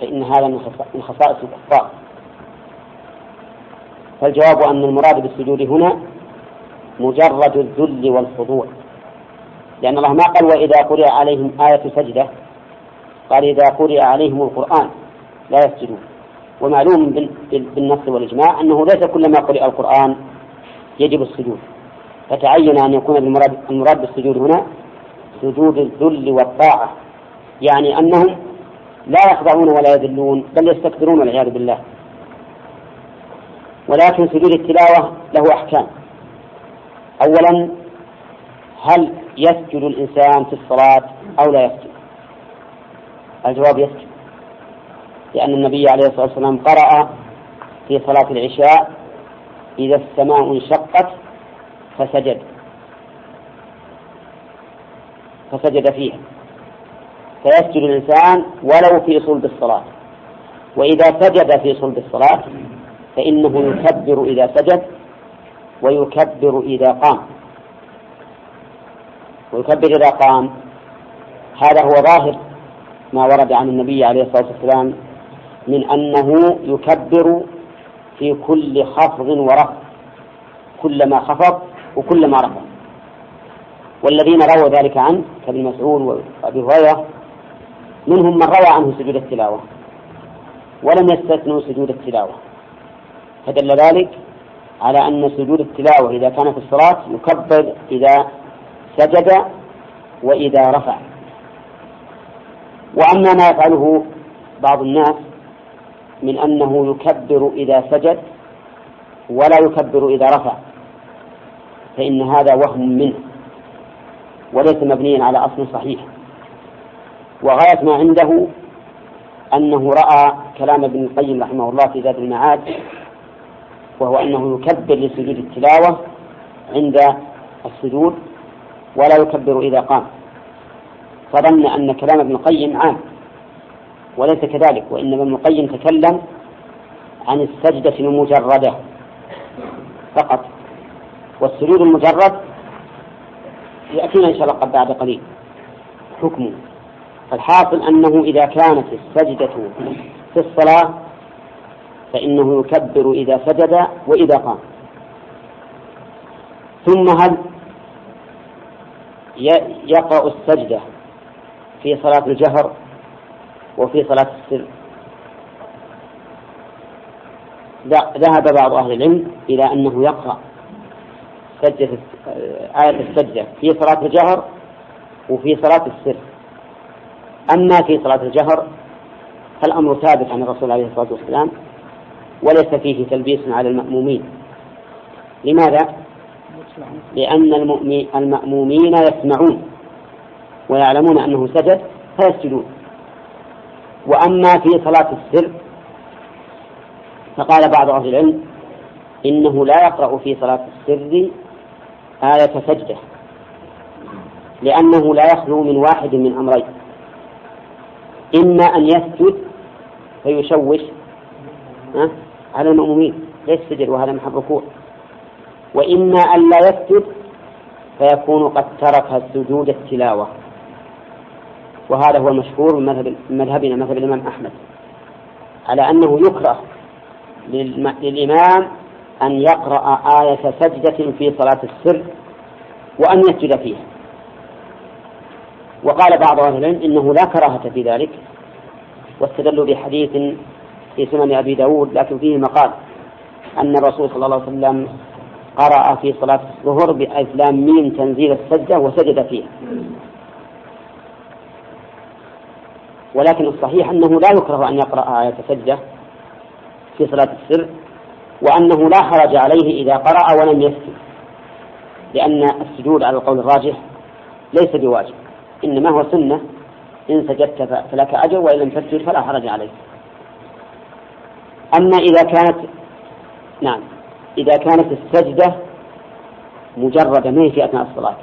Speaker 1: فإن هذا من خصائص الكفار. فالجواب أن المراد بالسجود هنا مجرد الذل والخضوع. لأن الله ما قال وإذا قرئ عليهم آية سجدة قال إذا قرئ عليهم القرآن لا يسجدون. ومعلوم بالنص والإجماع أنه ليس كلما قرئ القرآن يجب السجود. فتعين أن يكون المراد, المراد بالسجود هنا سجود الذل والطاعة. يعني أنهم لا يخضعون ولا يذلون بل يستكبرون والعياذ بالله. ولكن سجود التلاوة له أحكام. أولا هل يسجد الإنسان في الصلاة أو لا يسجد؟ الجواب يسجد. لأن النبي عليه الصلاة والسلام قرأ في صلاة العشاء إذا السماء انشقت فسجد. فسجد فيها. فيسجد الإنسان ولو في صلب الصلاة. وإذا سجد في صلب الصلاة فإنه يكبر إذا سجد ويكبر إذا قام. ويكبر إذا قام. هذا هو ظاهر ما ورد عن النبي عليه الصلاة والسلام من أنه يكبر في كل خفض ورفع كلما خفض وكلما رفع والذين رووا ذلك عنه كابن مسعود وأبي هريرة منهم من روى عنه سجود التلاوة ولم يستثنوا سجود التلاوة. فدل ذلك على أن سجود التلاوة إذا كان في الصلاة يكبر إذا سجد وإذا رفع. وأما ما يفعله بعض الناس من أنه يكبر إذا سجد ولا يكبر إذا رفع فإن هذا وهم منه وليس مبنيا على أصل صحيح. وغاية ما عنده أنه رأى كلام ابن القيم رحمه الله في ذات المعاد وهو أنه يكبر لسجود التلاوة عند السجود ولا يكبر إذا قام. فظن أن كلام ابن القيم عام وليس كذلك وإنما ابن القيم تكلم عن السجدة المجردة فقط. والسجود المجرد يأتينا إن شاء الله قد بعد قليل. حكمه. فالحاصل أنه إذا كانت السجدة في الصلاة فإنه يكبر إذا سجد وإذا قام. ثم هل يقرأ السجدة في صلاة الجهر وفي صلاة السر؟ ذهب بعض أهل العلم إلى أنه يقرأ سجدة آية السجدة في صلاة الجهر وفي صلاة السر. أما في صلاة الجهر فالأمر ثابت عن الرسول عليه الصلاة والسلام وليس فيه تلبيس على المأمومين. لماذا؟ لأن المأمومين يسمعون ويعلمون أنه سجد فيسجدون. وأما في صلاة السر فقال بعض أهل العلم إنه لا يقرأ في صلاة السر آية سجدة لأنه لا يخلو من واحد من أمرين. إما أن يسجد فيشوش على المأمومين ليس سجد وهذا محل ركوع وإما أن لا يسجد فيكون قد ترك سجود التلاوة. وهذا هو المشهور من مذهب مذهبنا مذهب الإمام أحمد. على أنه يكره للإمام أن يقرأ آية سجدة في صلاة السر وأن يسجد فيها. وقال بعض أهل العلم إنه لا كراهة في ذلك واستدلوا بحديث في سنن أبي داود لكن فيه مقال أن الرسول صلى الله عليه وسلم قرأ في صلاة الظهر بألف لام ميم تنزيل السجدة وسجد فيها. ولكن الصحيح أنه لا يكره أن يقرأ آية سجدة في صلاة السر وأنه لا حرج عليه إذا قرأ ولم يسجد لأن السجود على القول الراجح ليس بواجب إنما هو سنة إن سجدت فلك أجر وإن لم تسجد فلا حرج عليك. أما إذا كانت نعم. إذا كانت السجدة مجردة ما هي في أثناء الصلاة؟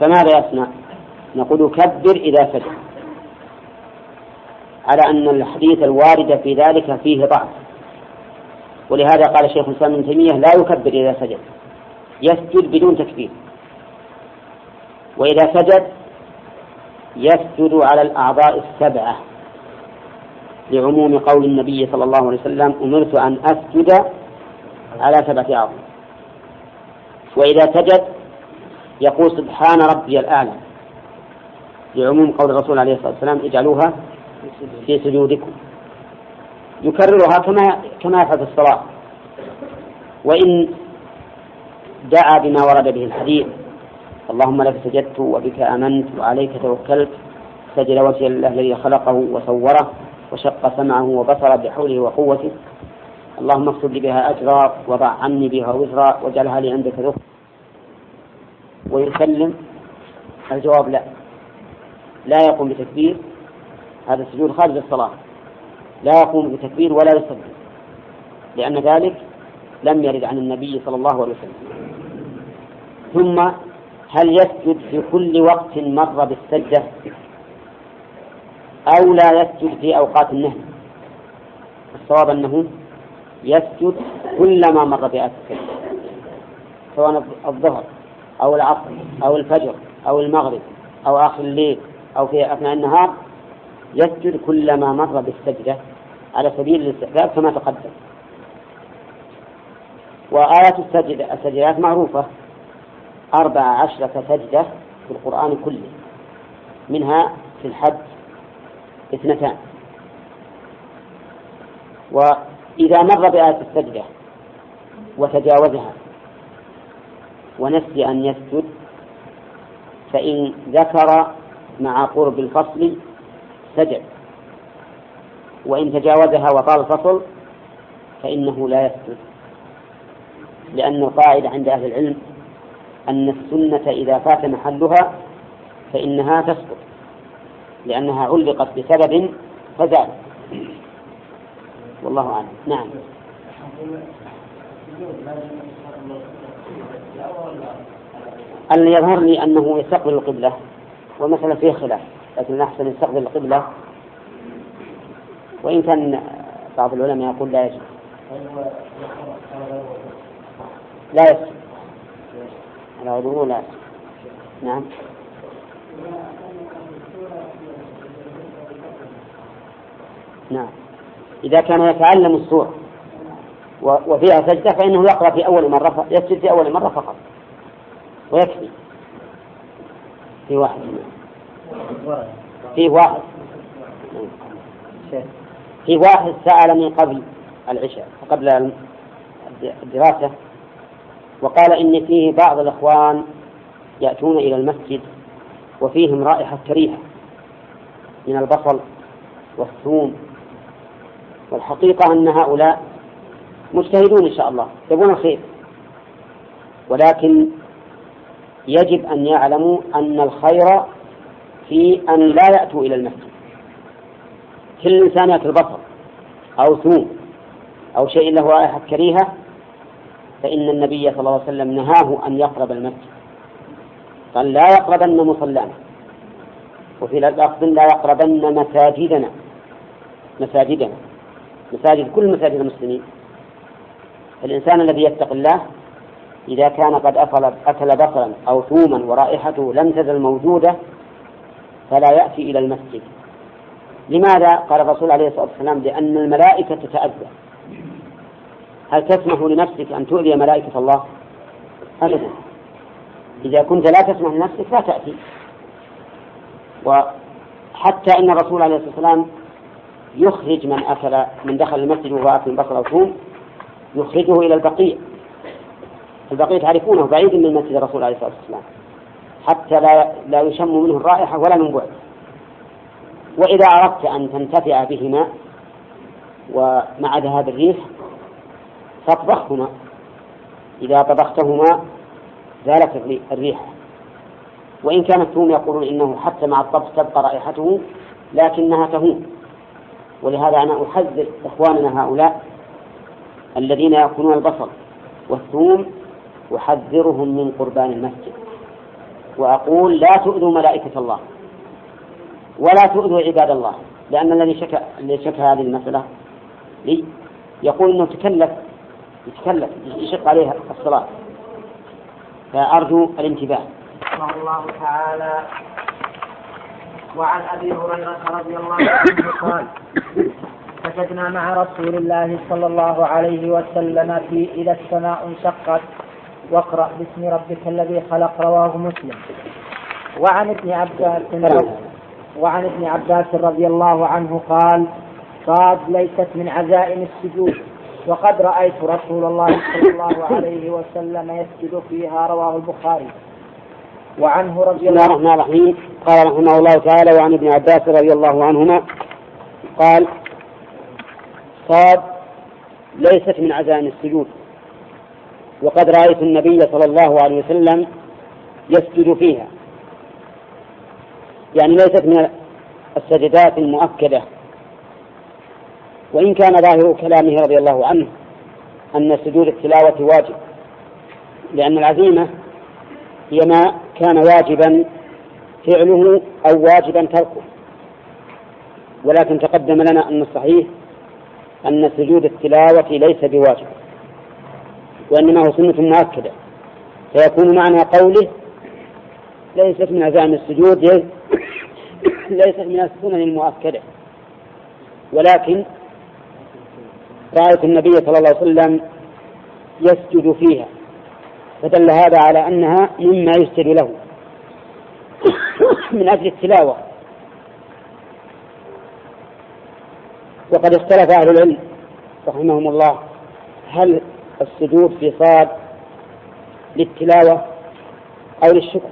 Speaker 1: فماذا يصنع؟ نقول كبر إذا سجد. على أن الحديث الوارد في ذلك فيه ضعف. ولهذا قال شيخ الإسلام ابن تيمية لا يكبر إذا سجد. يسجد بدون تكبير. وإذا سجد يسجد على الأعضاء السبعة. لعموم قول النبي صلى الله عليه وسلم أمرت أن أسجد على سبعة أعضاء وإذا سجد يقول سبحان ربي الأعلى. لعموم قول الرسول عليه الصلاة والسلام اجعلوها في سجودكم. يكررها كما كما يفعل في الصلاة. وإن دعا بما ورد به الحديث اللهم لك سجدت وبك آمنت وعليك توكلت سجد وجه الله الذي خلقه وصوره وشق سمعه وبصره بحوله وقوته. اللهم اكتب لي بها أجرا وضع عني بها وزرا واجعلها لي عندك ذكر ويسلم. الجواب لا. لا يقوم بتكبير. هذا السجود خارج الصلاة. لا يقوم بتكبير ولا يسجد. لأن ذلك لم يرد عن النبي صلى الله عليه وسلم. ثم هل يسجد في كل وقت مر بالسجدة؟ أو لا يسجد في أوقات النهي الصواب أنه يسجد كلما مر بآية السجدة سواء الظهر أو العصر أو الفجر أو المغرب أو آخر الليل أو في أثناء النهار يسجد كلما مر بالسجدة على سبيل الاستحباب كما تقدم. وآيات السجدة السجدات معروفة. أربع عشرة سجدة في القرآن كله منها في الحج اثنتان. وإذا مر بآية السجدة وتجاوزها ونسي أن يسجد فإن ذكر مع قرب الفصل سجد. وإن تجاوزها وطال الفصل فإنه لا يسجد. لأن القاعدة عند أهل العلم أن السنة إذا فات محلها فإنها تسقط. لأنها علقت بسبب فزال والله أعلم. نعم. اللي يظهر لي أنه يستقبل القبلة والمسألة فيها خلاف لكن الأحسن يستقبل القبلة. وإن كان بعض العلماء يقول لا يجب لا يجب وضوء لا نعم. نعم. إذا كان يتعلم السورة وفيها سجدة فإنه يقرأ في أول مرة يسجد في أول مرة فقط. ويكفي. في واحد. في واحد. في واحد سألني قبل العشاء قبل الدراسة وقال إن فيه بعض الإخوان يأتون إلى المسجد وفيهم رائحة كريهة من البصل والثوم والحقيقة أن هؤلاء مجتهدون إن شاء الله يبون الخير ولكن يجب أن يعلموا أن الخير في أن لا يأتوا إلى المسجد كل إنسان يأكل بصل أو ثوم أو شيء له رائحة كريهة فإن النبي صلى الله عليه وسلم نهاه أن يقرب المسجد. قال لا يقربن مصلانا. وفي لفظ لا يقربن مساجدنا مساجدنا. مساجد كل مساجد المسلمين. الإنسان الذي يتقي الله إذا كان قد أكل أكل بصلا أو ثوما ورائحته لم تزل موجودة فلا يأتي إلى المسجد. لماذا؟ قال الرسول عليه الصلاة والسلام؟ لأن الملائكة تتأذى. هل تسمح لنفسك أن تؤذي ملائكة الله؟ أبدا. إذا كنت لا تسمح لنفسك لا تأتي. وحتى أن الرسول عليه الصلاة والسلام يخرج من أكل من دخل المسجد وهو أكل بصل أو ثوم يخرجه إلى البقيع. البقيع تعرفونه بعيد من مسجد الرسول عليه الصلاة والسلام. حتى لا لا يشم منه الرائحة ولا من بعد. وإذا أردت أن تنتفع بهما ومع ذهاب الريح فاطبخهما. إذا طبختهما زالت الريح. وإن كان الثوم يقولون إنه حتى مع الطبخ تبقى رائحته لكنها تهون. ولهذا أنا أحذر إخواننا هؤلاء الذين يأكلون البصل والثوم أحذرهم من قربان المسجد وأقول لا تؤذوا ملائكة الله ولا تؤذوا عباد الله لأن الذي شكى الذي شكى هذه المسألة لي يقول إنه تكلف يتكلف يشق عليه الصلاة. فأرجو الانتباه.
Speaker 2: الله تعالى وعن أبي هريرة رضي الله عنه قال سجدنا مع رسول الله صلى الله عليه وسلم في إذا السماء انشقت. واقرأ باسم ربك الذي خلق رواه مسلم. وعن ابن عباس وعن ابن عباس رضي الله عنه قال صاد ليست من عزائم السجود. وقد رأيت رسول الله صلى الله عليه وسلم يسجد فيها رواه البخاري. وعنه رضي الله
Speaker 1: عنه الرحمن الرحيم. قال رحمه الله تعالى وعن ابن عباس رضي الله عنهما قال صاد ليست من عزائم السجود. وقد رأيت النبي صلى الله عليه وسلم يسجد فيها. يعني ليست من السجدات المؤكدة. وإن كان ظاهر كلامه رضي الله عنه أن سجود التلاوة واجب لأن العزيمة هي ما كان واجبا فعله أو واجبا تركه. ولكن تقدم لنا أن الصحيح أن سجود التلاوة ليس بواجب وإنما هو سنة مؤكدة. فيكون معنى قوله ليست من عزائم السجود ليست من السنن المؤكدة. ولكن رأيت النبي صلى الله عليه وسلم يسجد فيها فدل هذا على أنها مما يسجد له من أجل التلاوة. وقد اختلف أهل العلم رحمهم الله. هل السجود في صاد للتلاوة أو للشكر؟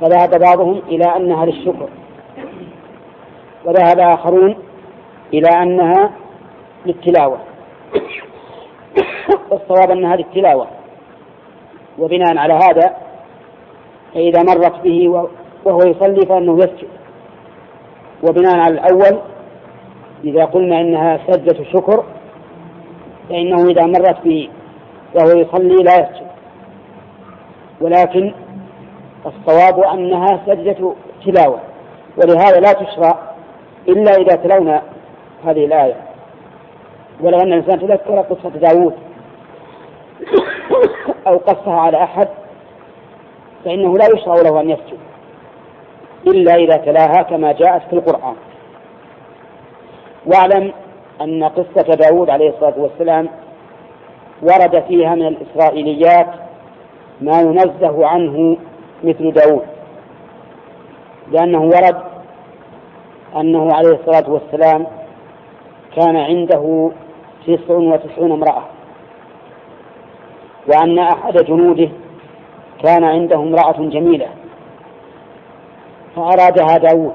Speaker 1: فذهب بعضهم إلى أنها للشكر وذهب آخرون إلى أنها للتلاوة. والصواب أنها للتلاوة. وبناء على هذا فإذا مرت به وهو يصلي فإنه يسجد. وبناء على الأول إذا قلنا إنها سجدة شكر فإنه إذا مرت به وهو يصلي لا يسجد. ولكن الصواب أنها سجدة تلاوة ولهذا لا تشرع إلا إذا تلونا هذه الآية. ولو أن الإنسان تذكر قصة داوود أو قصها على أحد فإنه لا يشرع له أن يسجد إلا إذا تلاها كما جاءت في القرآن. واعلم أن قصة داود عليه الصلاة والسلام ورد فيها من الإسرائيليات ما ينزه عنه مثل داود لأنه ورد أنه عليه الصلاة والسلام كان عنده تسع وتسعون امرأة وأن أحد جنوده كان عنده امرأة جميلة فأرادها داود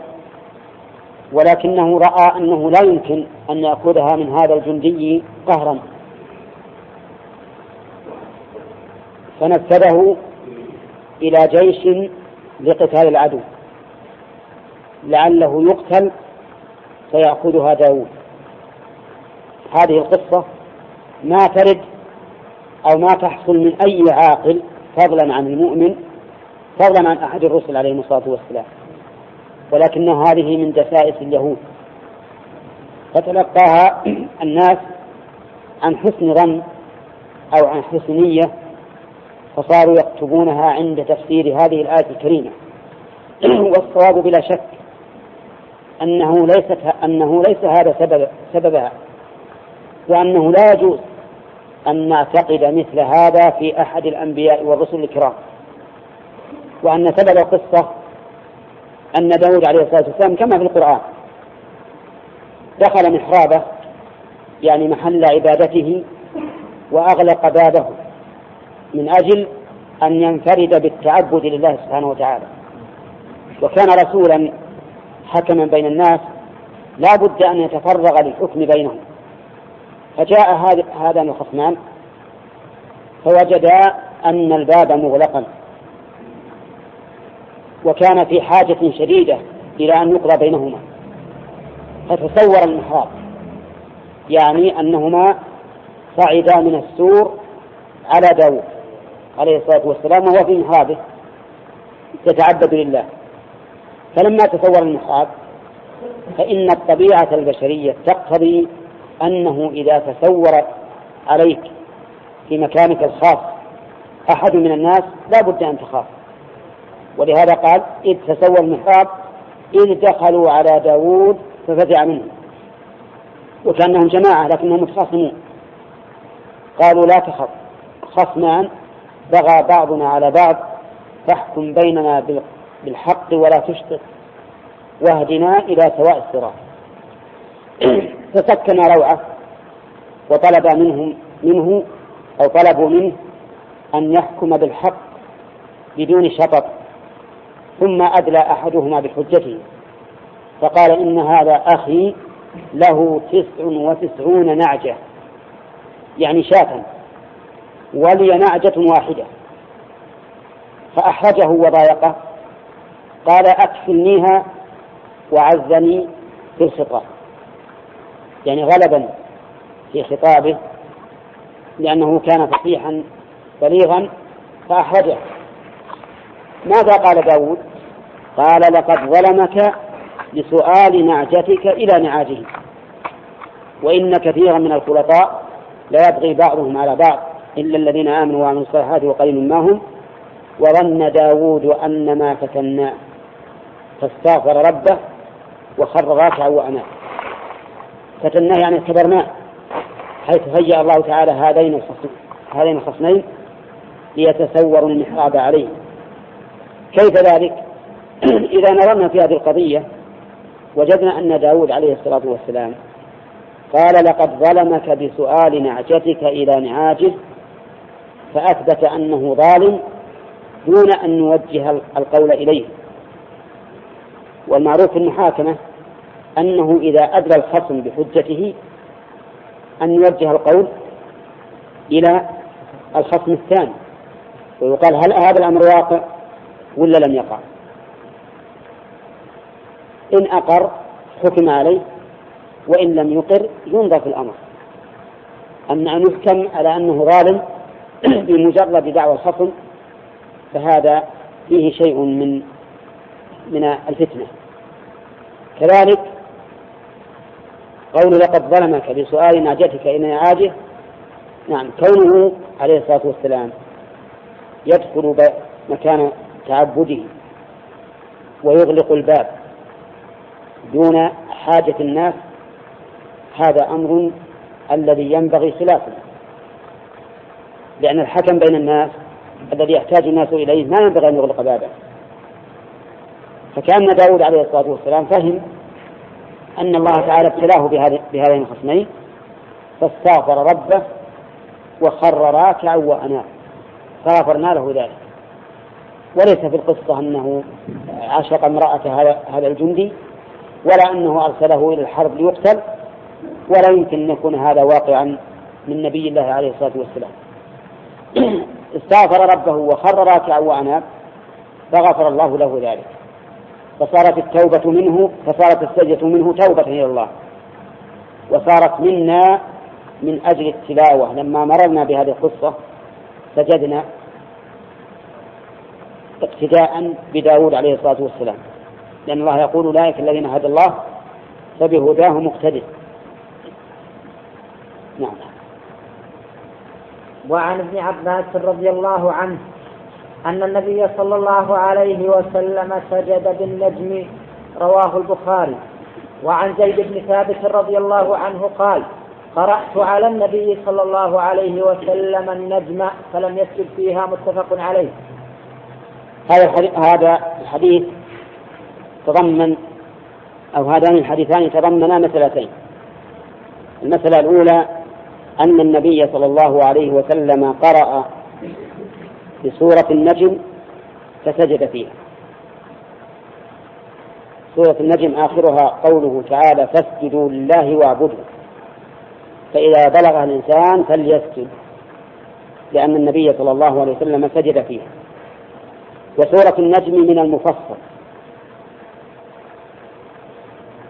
Speaker 1: ولكنه رأى أنه لا يمكن أن يأخذها من هذا الجندي قهرا. فنفذه إلى جيش لقتال العدو. لعله يقتل فيأخذها داود هذه القصة ما ترد أو ما تحصل من أي عاقل فضلا عن المؤمن فضلا عن أحد الرسل عليهم الصلاة والسلام. ولكن هذه من دسائس اليهود. فتلقاها الناس عن حسن ظن أو عن حسن نية فصاروا يكتبونها عند تفسير هذه الآية الكريمة. والصواب بلا شك أنه ليست أنه ليس هذا سبب سببها وأنه لا يجوز أن نعتقد مثل هذا في أحد الأنبياء والرسل الكرام. وأن سبب القصة أن داود عليه الصلاة والسلام كما في القرآن دخل محرابه يعني محل عبادته وأغلق بابه من أجل أن ينفرد بالتعبد لله سبحانه وتعالى. وكان رسولا حكما بين الناس لا بد أن يتفرغ للحكم بينهم. فجاء هذان الخصمان فوجدا أن الباب مغلقا. وكان في حاجة شديدة إلى أن يقضى بينهما. فتصور المحراب يعني أنهما صعدا من السور على داود عليه الصلاة والسلام وهو في محرابه يتعبد لله. فلما تصور المحراب فإن الطبيعة البشرية تقتضي أنه إذا تصور عليك في مكانك الخاص أحد من الناس لا بد أن تخاف. ولهذا قال إذ تسوى المحراب إذ دخلوا على داود ففزع منهم. وكأنهم جماعة لكنهم متخاصمون. قالوا لا تخف خصمان بغى بعضنا على بعض فاحكم بيننا بالحق ولا تشطط واهدنا إلى سواء الصراط. فسكن روعة وطلب منهم منه أو طلبوا منه أن يحكم بالحق بدون شطط. ثم أدلى أحدهما بحجته. فقال إن هذا أخي له تسع وتسعون نعجة يعني شاة ولي نعجة واحدة. فأحرجه وضايقه قال أكفلنيها وعزني في الخطاب يعني غلبا في خطابه لأنه كان فصيحا بليغا فأحرجه. ماذا قال داود؟ قال لقد ظلمك لسؤال نعجتك إلى نعاجه. وإن كثيرا من الخلطاء لا يبغي بعضهم على بعض إلا الذين آمنوا وعملوا الصالحات وقليل ما هم. وظن داود أن ما فتناه فاستغفر ربه وخر راكعا وأناب فتناه يعني اختبرناه. حيث هيأ الله تعالى هذين هذين الخصمين ليتسوروا المحراب عليه. كيف ذلك؟ إذا نظرنا في هذه القضية وجدنا أن داود عليه الصلاة والسلام قال لقد ظلمك بسؤال نعجتك إلى نعاجه فأثبت أنه ظالم دون أن نوجه القول إليه والمعروف في المحاكمة أنه إذا أدلى الخصم بحجته أن يوجه القول إلى الخصم الثاني ويقال هل هذا الأمر واقع ولا لم يقع؟ إن أقر حكم عليه وإن لم يقر ينظر في الأمر. أما أن يحكم على أنه ظالم بمجرد دعوى الخصم فهذا فيه شيء من من الفتنة. كذلك قول لقد ظلمك بسؤال ناجتك إلى نعاجه نعم كونه عليه الصلاة والسلام يدخل مكان تعبده ويغلق الباب دون حاجة الناس هذا أمر الذي ينبغي خلافه لأن الحكم بين الناس الذي يحتاج الناس إليه ما ينبغي أن يغلق بابه. فكأن داود عليه الصلاة والسلام فهم أن الله تعالى ابتلاه بهذين الخصمين فاستغفر ربه وخر راكعا وأناب فغفرنا له ذلك. وليس في القصة أنه عشق امرأة هذا الجندي ولا أنه أرسله إلى الحرب ليقتل ولا يمكن أن يكون هذا واقعا من نبي الله عليه الصلاة والسلام. استغفر ربه وخر راكعا وأناب فغفر الله له ذلك. فصارت التوبة منه فصارت السجدة منه توبة إلى الله. وصارت منا من أجل التلاوة. لما مررنا بهذه القصة سجدنا اقتداء بداود عليه الصلاة والسلام. لأن الله يقول أولئك الذين هدى الله فبهداه مقتدر نعم.
Speaker 2: وعن ابن عباس رضي الله عنه أن النبي صلى الله عليه وسلم سجد بالنجم رواه البخاري. وعن زيد بن ثابت رضي الله عنه قال قرأت على النبي صلى الله عليه وسلم النجم فلم يسجد فيها متفق عليه.
Speaker 1: هذا الحديث هذا الحديث تضمن أو هذان الحديثان تضمنا مسألتين. المسألة الأولى أن النبي صلى الله عليه وسلم قرأ بسورة النجم فسجد فيها. سورة النجم آخرها قوله تعالى فاسجدوا لله واعبدوا. فإذا بلغ الإنسان فليسجد لأن النبي صلى الله عليه وسلم سجد فيها. وسورة النجم من المفصل.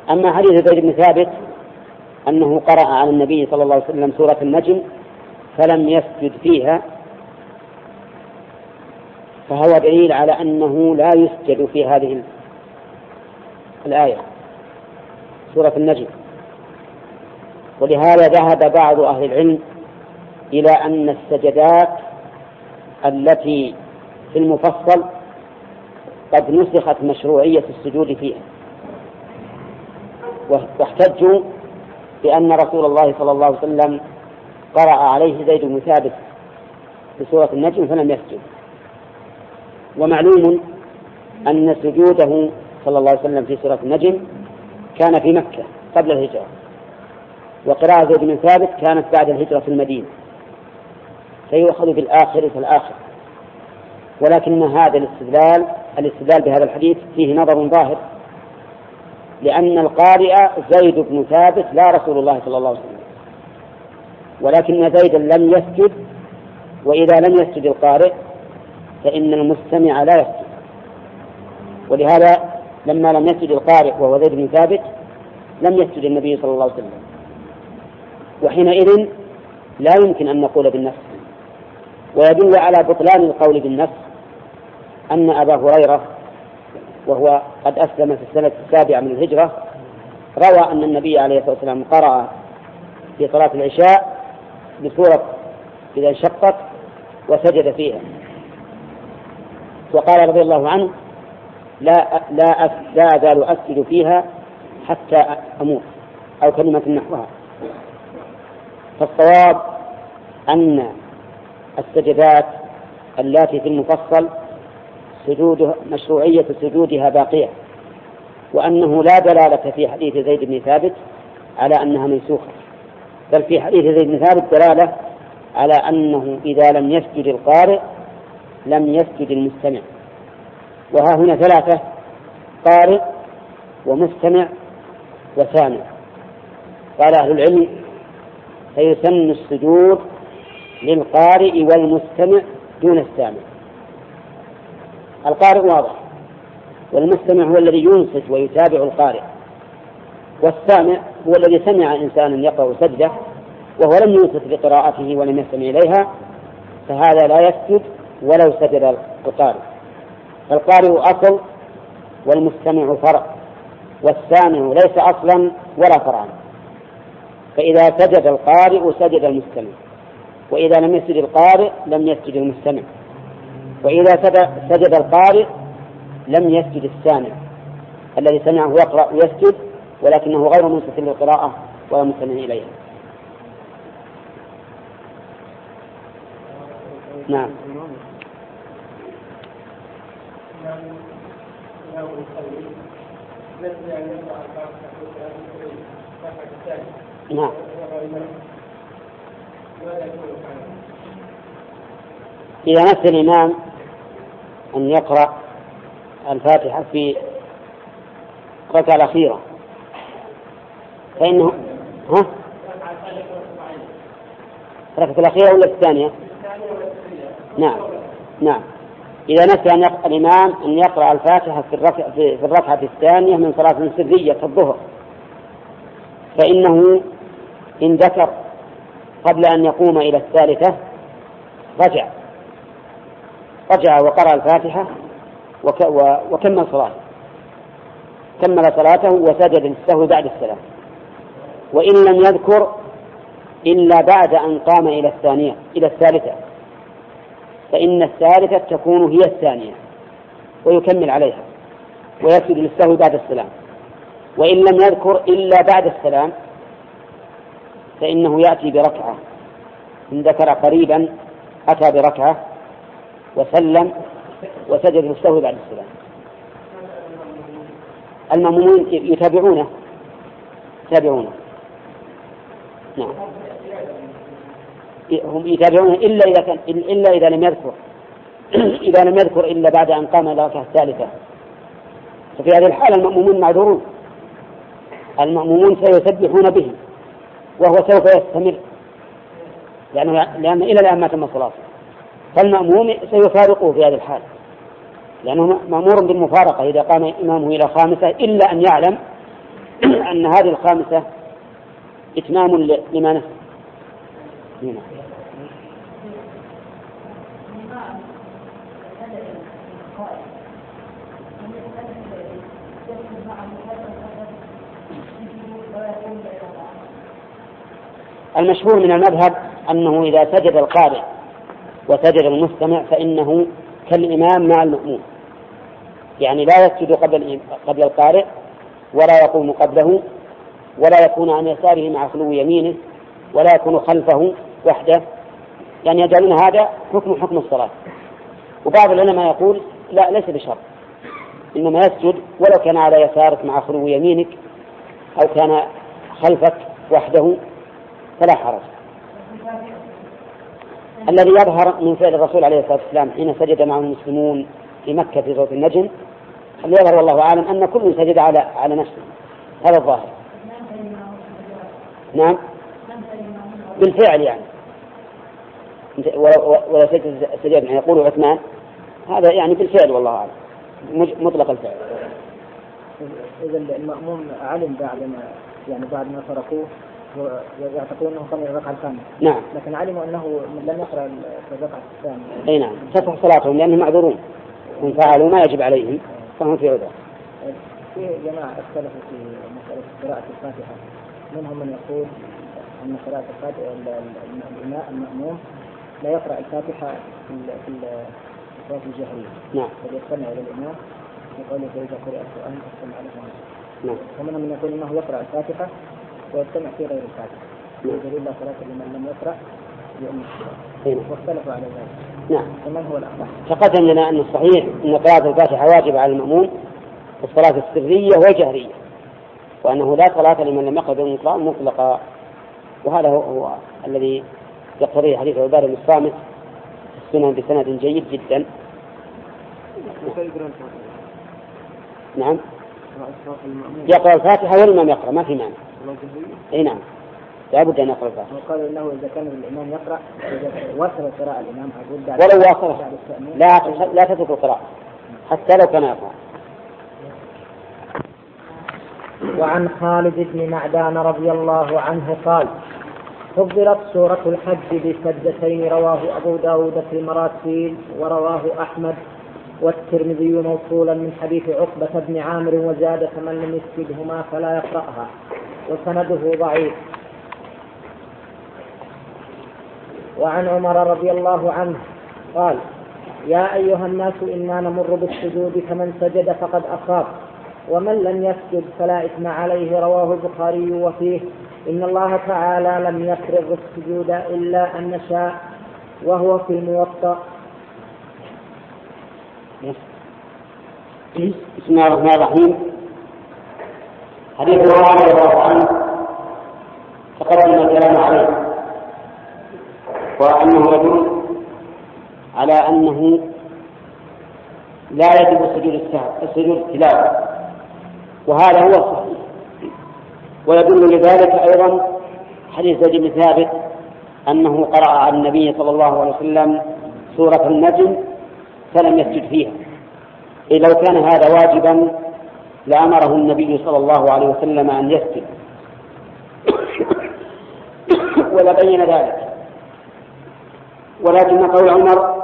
Speaker 1: أما حديث زيد بن ثابت أنه قرأ على النبي صلى الله عليه وسلم سورة النجم فلم يسجد فيها فهو دليل على أنه لا يسجد في هذه الآية سورة النجم. ولهذا ذهب بعض أهل العلم إلى أن السجدات التي في المفصل قد نسخت مشروعية السجود فيها. واحتجوا بأن رسول الله صلى الله عليه وسلم قرأ عليه زيد بن ثابت في سورة النجم فلم يسجد. ومعلوم أن سجوده صلى الله عليه وسلم في سورة النجم كان في مكة قبل الهجرة. وقراءة زيد بن ثابت كانت بعد الهجرة في المدينة. فيؤخذ بالآخر فالآخر. ولكن هذا الاستدلال الاستدلال بهذا الحديث فيه نظر ظاهر. لأن القارئ زيد بن ثابت لا رسول الله صلى الله عليه وسلم. ولكن زيدا لم يسجد وإذا لم يسجد القارئ فإن المستمع لا يسجد. ولهذا لما لم يسجد القارئ وهو زيد بن ثابت لم يسجد النبي صلى الله عليه وسلم. وحينئذ لا يمكن أن نقول بالنفس. ويدل على بطلان القول بالنفس. أن أبا هريرة وهو قد أسلم في السنة السابعة من الهجرة روى أن النبي عليه الصلاة والسلام قرأ في صلاة العشاء بسورة إذا انشقت وسجد فيها. وقال رضي الله عنه لا لا لا أزال أسجد فيها حتى أموت أو كلمة نحوها. فالصواب أن السجدات اللاتي في المفصل سجود مشروعية سجودها باقية وأنه لا دلالة في حديث زيد بن ثابت على أنها منسوخة بل في حديث زيد بن ثابت دلالة على أنه إذا لم يسجد القارئ لم يسجد المستمع. وها هنا ثلاثة قارئ ومستمع وسامع. قال أهل العلم فيسن السجود للقارئ والمستمع دون السامع. القارئ واضح. والمستمع هو الذي ينصت ويتابع القارئ. والسامع هو الذي سمع إنسانا يقرأ سجدة وهو لم ينصت لقراءته ولم يستمع إليها فهذا لا يسجد ولو سجد القارئ. فالقارئ أصل والمستمع فرع والسامع ليس أصلا ولا فرعا. فإذا سجد القارئ سجد المستمع وإذا لم يسجد القارئ لم يسجد المستمع. وإذا سجد القارئ لم يسجد السامع. الذي سمعه يقرأ ويسجد ولكنه غير منصت للقراءة ولا مستمع إليها. نعم. نعم. إذا نسي الإمام أن يقرأ الفاتحة في الركعة الأخيرة فإنه ها؟ الركعة الأخيرة ولا الثانية؟ نعم نعم إذا نسي أن يقرأ الإمام أن يقرأ الفاتحة في الركعة في الركعة الثانية من صلاة سرية في الظهر فإنه إن ذكر قبل أن يقوم إلى الثالثة رجع رجع وقرأ الفاتحة وك وكمل صلاته كمل صلاته وسجد للسهو بعد السلام. وإن لم يذكر إلا بعد أن قام إلى الثانية إلى الثالثة. فإن الثالثة تكون هي الثانية ويكمل عليها ويسجد للسهو بعد السلام. وإن لم يذكر إلا بعد السلام فإنه يأتي بركعة. إن ذكر قريبا أتى بركعة وسلم وسجد للسهو بعد السلام. المأمومون يتابعونه. يتابعونه. نعم. هم يتابعونه إلا إذا كان إلا إذا لم يذكر. إذا لم يذكر إلا بعد أن قام الركعة الثالثة. ففي هذه الحالة المأمومون معذورون. المأمومون سيسبحون به وهو سوف يستمر. لأنه لأن إلى الآن ما تم الصلاة فالمأموم سيفارقه في هذه الحال. لأنه مأمور بالمفارقة إذا قام إمامه إلى خامسة إلا أن يعلم أن هذه الخامسة إتمام لما نسي المشهور من المذهب أنه إذا سجد القارئ وسجد المستمع فإنه كالإمام مع المأموم. يعني لا يسجد قبل قبل القارئ ولا يقوم قبله ولا يكون عن يساره مع خلو يمينه ولا يكون خلفه وحده. يعني يجعلون هذا حكم حكم الصلاة. وبعض العلماء يقول لا ليس بشرط. إنما يسجد ولو كان على يسارك مع خلو يمينك أو كان خلفك وحده فلا حرج. الذي يظهر من فعل الرسول عليه الصلاة والسلام حين سجد معه المسلمون في مكة في صوت النجم اللي يظهر والله أعلم أن كل سجد على على نفسه. هذا الظاهر. نعم. بالفعل يعني. ولو سجد سجد. يعني يقول عثمان هذا يعني بالفعل والله أعلم. مطلق الفعل.
Speaker 2: إذا المأموم علم بعد ما يعني بعد ما تركوه. ويعتقدون انه صلى الركعه الثانية.
Speaker 1: نعم.
Speaker 2: لكن علموا أنه لم يقرأ في الركعه الثانية.
Speaker 1: أي نعم، تصح صلاتهم لأنهم معذورون. ان فعلوا ما يجب عليهم فهم في عذر.
Speaker 2: في جماعة اختلفوا في مسألة قراءة الفاتحة. منهم من يقول أن قراءة الفاتحه الامام المأموم لا يقرأ الفاتحة في في الصلاة الجهرية.
Speaker 1: نعم.
Speaker 2: بل يستمع إلى الإمام يقول فاذا قرأ القرآن فاستمع له.
Speaker 1: نعم.
Speaker 2: ومنهم من يقول إنه يقرأ الفاتحة ويجتمع في غير الفاتحة دليل لا صلاة لمن لم يقرأ بأم الكتاب واختلفوا على ذلك.
Speaker 1: نعم.
Speaker 2: فمن هو الأصح؟
Speaker 1: تقدم لنا أن الصحيح أن قراءة الفاتحة واجبة على المأموم في الصلاة السرية والجهرية وأنه لا صلاة لمن لم يقرأ بالقرآن مطلقا. وهذا هو, هو الذي يقتضيه حديث عبادة بن الصامت في السنن بسند جيد جدا. نعم. يقرأ الفاتحة والإمام يقرأ ما في معنى اي نعم. لابد أن يقرأ الفاتحة.
Speaker 2: وقالوا إنه إذا كان الإمام يقرأ وصل القراءه الإمام
Speaker 1: بعد ولو واصل لا لا تترك القراءة. حتى لو كان يقرأ.
Speaker 2: وعن خالد بن معدان رضي الله عنه قال فضلت سورة الحج بسجدتين رواه أبو داود في المراسيل ورواه أحمد والترمذي موصولا من حديث عقبة بن عامر وزاد فمن لم يسجدهما فلا يقرأها. وسنده ضعيف. وعن عمر رضي الله عنه قال يا أيها الناس إنا نمر بالسجود فمن سجد فقد أصاب ومن لم يسجد فلا إثم عليه. رواه البخاري وفيه. إن الله تعالى لم يفرض السجود إلا أن نشاء وهو في الموطأ.
Speaker 1: بسم الله الرحمن الرحيم. حديث عمر رضي الله عنه تقدم الكلام عليه. وأنه يدل على أنه لا يجب سجود السجود التلاوة. وهذا هو الصحيح. ويدل لذلك أيضا حديث زيد بن ثابت أنه قرأ على النبي صلى الله عليه وسلم سورة النجم فلم يسجد فيها. إذ لو كان هذا واجبا لأمره النبي صلى الله عليه وسلم أن يسجد. ولبين ذلك. ولكن قول عمر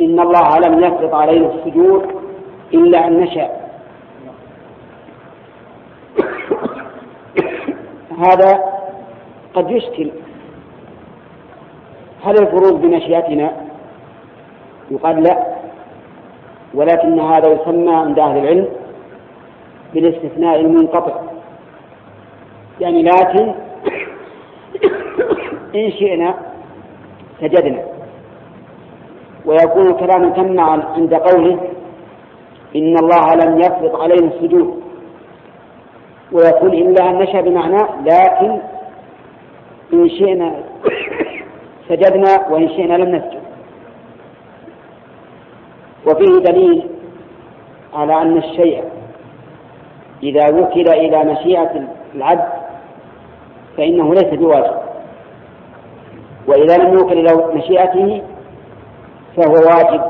Speaker 1: إن الله لم يفرض علينا السجود إلا أن نشاء هذا قد يشكل. هل الفروض بمشيئتنا يقال لا. ولكن هذا يسمى عند أهل العلم بالاستثناء المنقطع. يعني لكن إن شئنا سجدنا. ويكون الكلام تم عند قوله إن الله لم يفرض علينا السجود. ويكون إلا أن نشأ بمعنى لكن إن شئنا سجدنا وإن شئنا لم نسجد. وفيه دليل على أن الشيء إذا وكل إلى مشيئة العبد فإنه ليس بواجب. وإذا لم يوكل إلى مشيئته فهو واجب.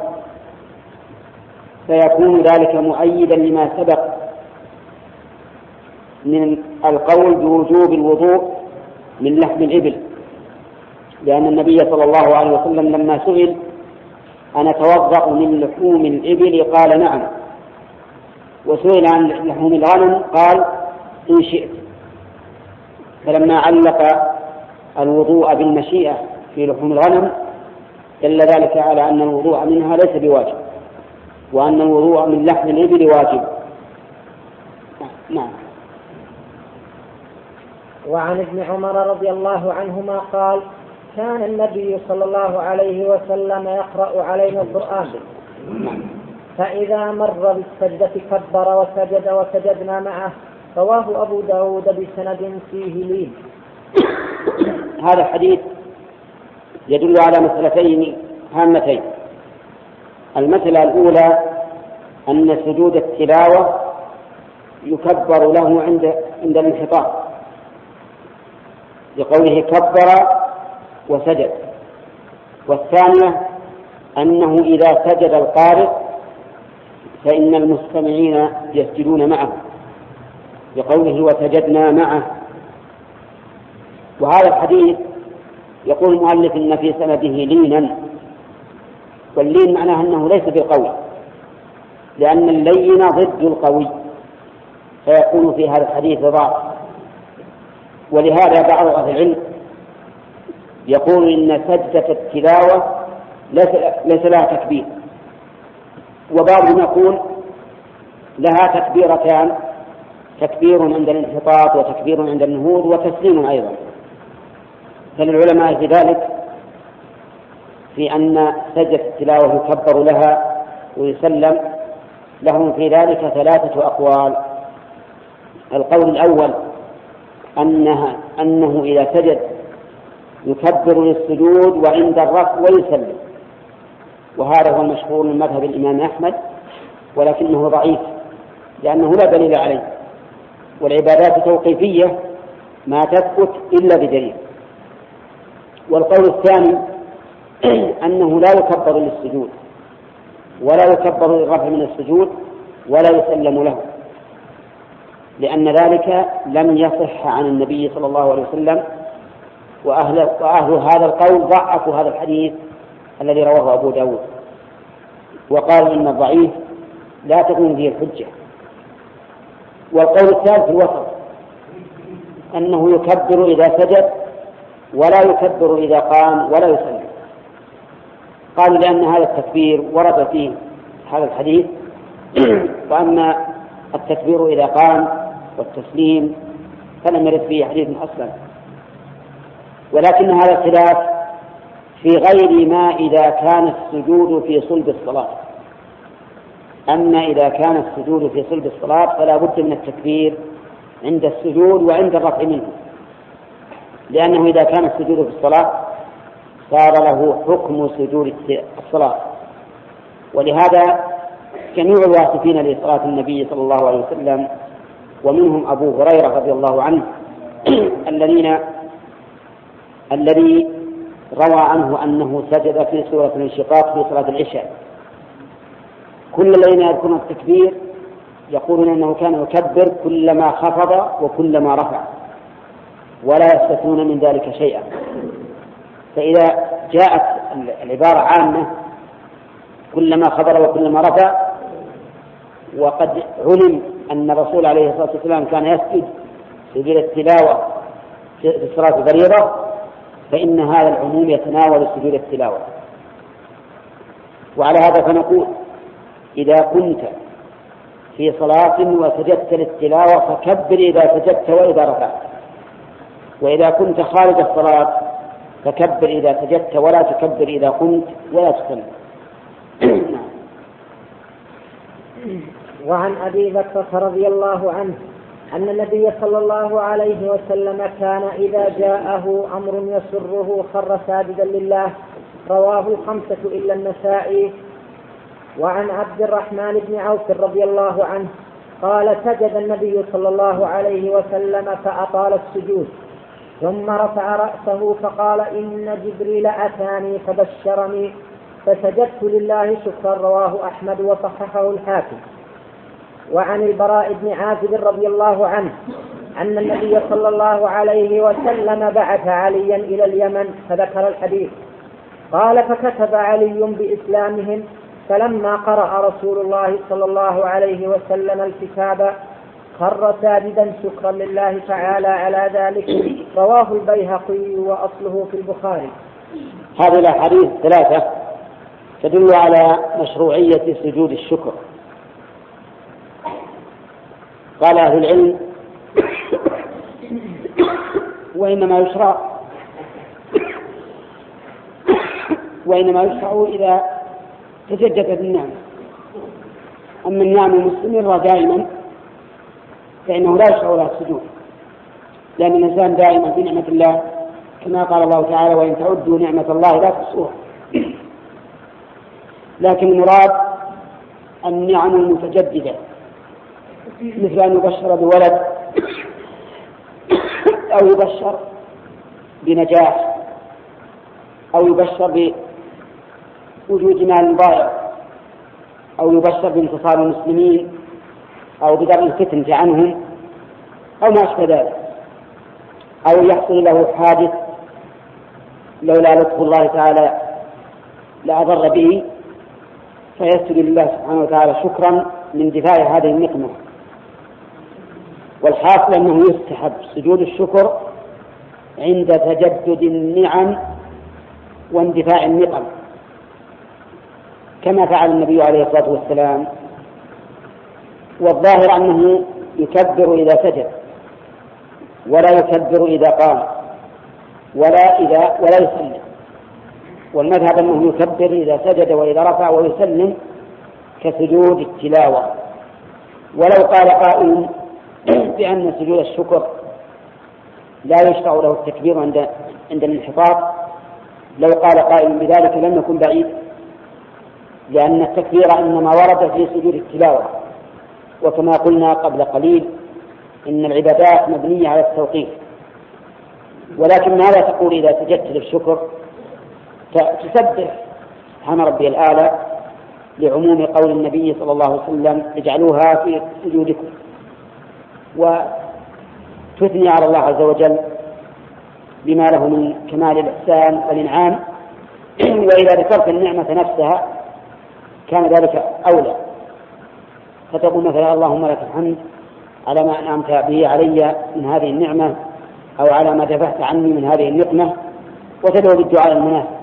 Speaker 1: فيكون ذلك مؤيدا لما سبق من القول بوجوب الوضوء من لحم الإبل. لأن النبي صلى الله عليه وسلم لما سئل أنا أتوضأ من لحوم الإبل? قال نعم. وسئل عن لحوم الغنم قال إن شئت. فلما علق الوضوء بالمشيئة في لحوم الغنم دل ذلك على أن الوضوء منها ليس بواجب وأن الوضوء من لحم الإبل واجب. نعم.
Speaker 2: وعن ابن عمر رضي الله عنهما قال كان النبي صلى الله عليه وسلم يقرأ علينا القرآن. فإذا مر بالسجدة كبر وسجد وسجدنا معه رواه أبو داود بسند فيه لين.
Speaker 1: هذا الحديث يدل على مسألتين هامتين. المسألة الأولى أن سجود التلاوة يكبر له عند عند الانحطاط. لقوله كبر وسجد. والثانية أنه إذا سجد القارئ فإن المستمعين يسجدون معه بقوله وسجدنا معه. وهذا الحديث يقول المؤلف إن في سنده لينا واللين معناه أنه ليس بالقوي لأن اللين ضد القوي فيكون في هذا الحديث ضعف. ولهذا بعض أهل العلم يقول إن سجدة التلاوة ليس, لها تكبير. وبعضهم يقول لها تكبيرتان تكبير عند الانحطاط وتكبير عند النهوض وتسليم أيضا. فللعلماء في ذلك في أن سجدة التلاوة يكبر لها ويسلم لهم في ذلك ثلاثة أقوال. القول الأول أنها أنه إذا سجد يكبر للسجود وعند الرفع ويسلم. وهذا هو المشهور من مذهب الإمام أحمد ولكنه ضعيف لأنه لا دليل عليه والعبادات توقيفية ما تثبت إلا بدليل. والقول الثاني أنه لا يكبر للسجود ولا يكبر للرفع من السجود ولا يسلم له لأن ذلك لم يصح عن النبي صلى الله عليه وسلم وأهل, وأهل هذا القول ضعفوا هذا الحديث الذي رواه أبو داود. وقالوا إن الضعيف لا تكون به الحجة. والقول الثالث الوسط أنه يكبر إذا سجد ولا يكبر إذا قام ولا يسلم قالوا لأن هذا التكبير ورد فيه هذا الحديث. وأما التكبير إذا قام والتسليم فلم يرد فيه حديث أصلا. ولكن هذا الخلاف في غير ما إذا كان السجود في صلب الصلاة. أما إذا كان السجود في صلب الصلاة فلا بد من التكبير عند السجود وعند الرفع منه. لأنه إذا كان السجود في الصلاة صار له حكم سجود الصلاة. ولهذا جميع الواصفين لصلاة النبي صلى الله عليه وسلم ومنهم أبو هريرة رضي الله عنه الذين الذي روى عنه أنه سجد في سورة الانشقاق في صلاة العشاء. كل الذين يذكرون التكبير يقولون إنه كان يكبر كلما خفض وكلما رفع ولا يستثنون من ذلك شيئا. فإذا جاءت العبارة عامة كلما خبر وكلما رفع وقد علم أن الرسول عليه الصلاة والسلام كان يسجد سجود التلاوة في صلاة الفريضة فإن هذا العموم يتناول سجود التلاوة. وعلى هذا فنقول إذا كنت في صلاة وسجدت للتلاوة فكبر إذا سجدت وإذا رفعت وإذا كنت خارج الصلاة فكبر إذا سجدت ولا تكبر إذا قمت ولا تسلم
Speaker 2: وعن أبي بكر رضي الله عنه أن النبي صلى الله عليه وسلم كان إذا جاءه أمر يسره خر ساجدا لله. رواه الخمسة إلا النسائي. وعن عبد الرحمن بن عوف رضي الله عنه قال سجد النبي صلى الله عليه وسلم فأطال السجود ثم رفع رأسه فقال إن جبريل أتاني فبشرني فسجدت لله شكرا رواه أحمد وصححه الحاكم. وعن البراء بن عازب رضي الله عنه أن النبي صلى الله عليه وسلم بعث عليا إلى اليمن فذكر الحديث. قال فكتب علي بإسلامهم فلما قرأ رسول الله صلى الله عليه وسلم الكتاب خر ساجدا شكرا لله تعالى على ذلك. رواه البيهقي وأصله في البخاري.
Speaker 1: هذه الأحاديث ثلاثة تدل على مشروعية سجود الشكر. قال أهل العلم وإنما يشرع وإنما يشرع إذا تجددت النعمة أما النعمة المستمرة دائما فإنه لا يشرع لها السجود لأن الإنسان دائما في نعمة الله كما قال الله تعالى وإن تعدوا نعمة الله لا تحصوها. لكن المراد النعم المتجددة. مثل أن يبشر بولد أو يبشر بنجاح أو يبشر بوجود مال ضائع أو يبشر بانتصار المسلمين أو بدرء الفتنة عنهم أو ما أشبه ذلك أو يحصل له حادث لولا لطف الله تعالى لأضر به فيسجد لله سبحانه وتعالى شكرا من دفاع هذه النقمة. والحاصل أنه يستحب سجود الشكر عند تجدد النعم واندفاع النقم. كما فعل النبي عليه الصلاة والسلام. والظاهر أنه يكبر إذا سجد ولا يكبر إذا قام ولا إذا ولا يسلم. والمذهب أنه يكبر إذا سجد وإذا رفع ويسلم كسجود التلاوة. ولو قال قائل بأن سجود الشكر لا يشرع له التكبير عند عند الانحطاط. لو قال قائل بذلك لم يكن بعيد لأن التكبير إنما ورد في سجود التلاوة. وكما قلنا قبل قليل إن العبادات مبنية على التوقيف ولكن ماذا تقول إذا سجدت للشكر تسبح. سبحان ربي الأعلى لعموم قول النبي صلى الله عليه وسلم اجعلوها في سجودكم. وتثني على الله عز وجل بما له من كمال الإحسان والإنعام. وإذا ذكرت النعمة نفسها كان ذلك أولى. فتقول مثلا اللهم لك الحمد على ما أنعمت به علي من هذه النعمة أو على ما دفعت عني من هذه النقمة وتدعو بالدعاء المناسب.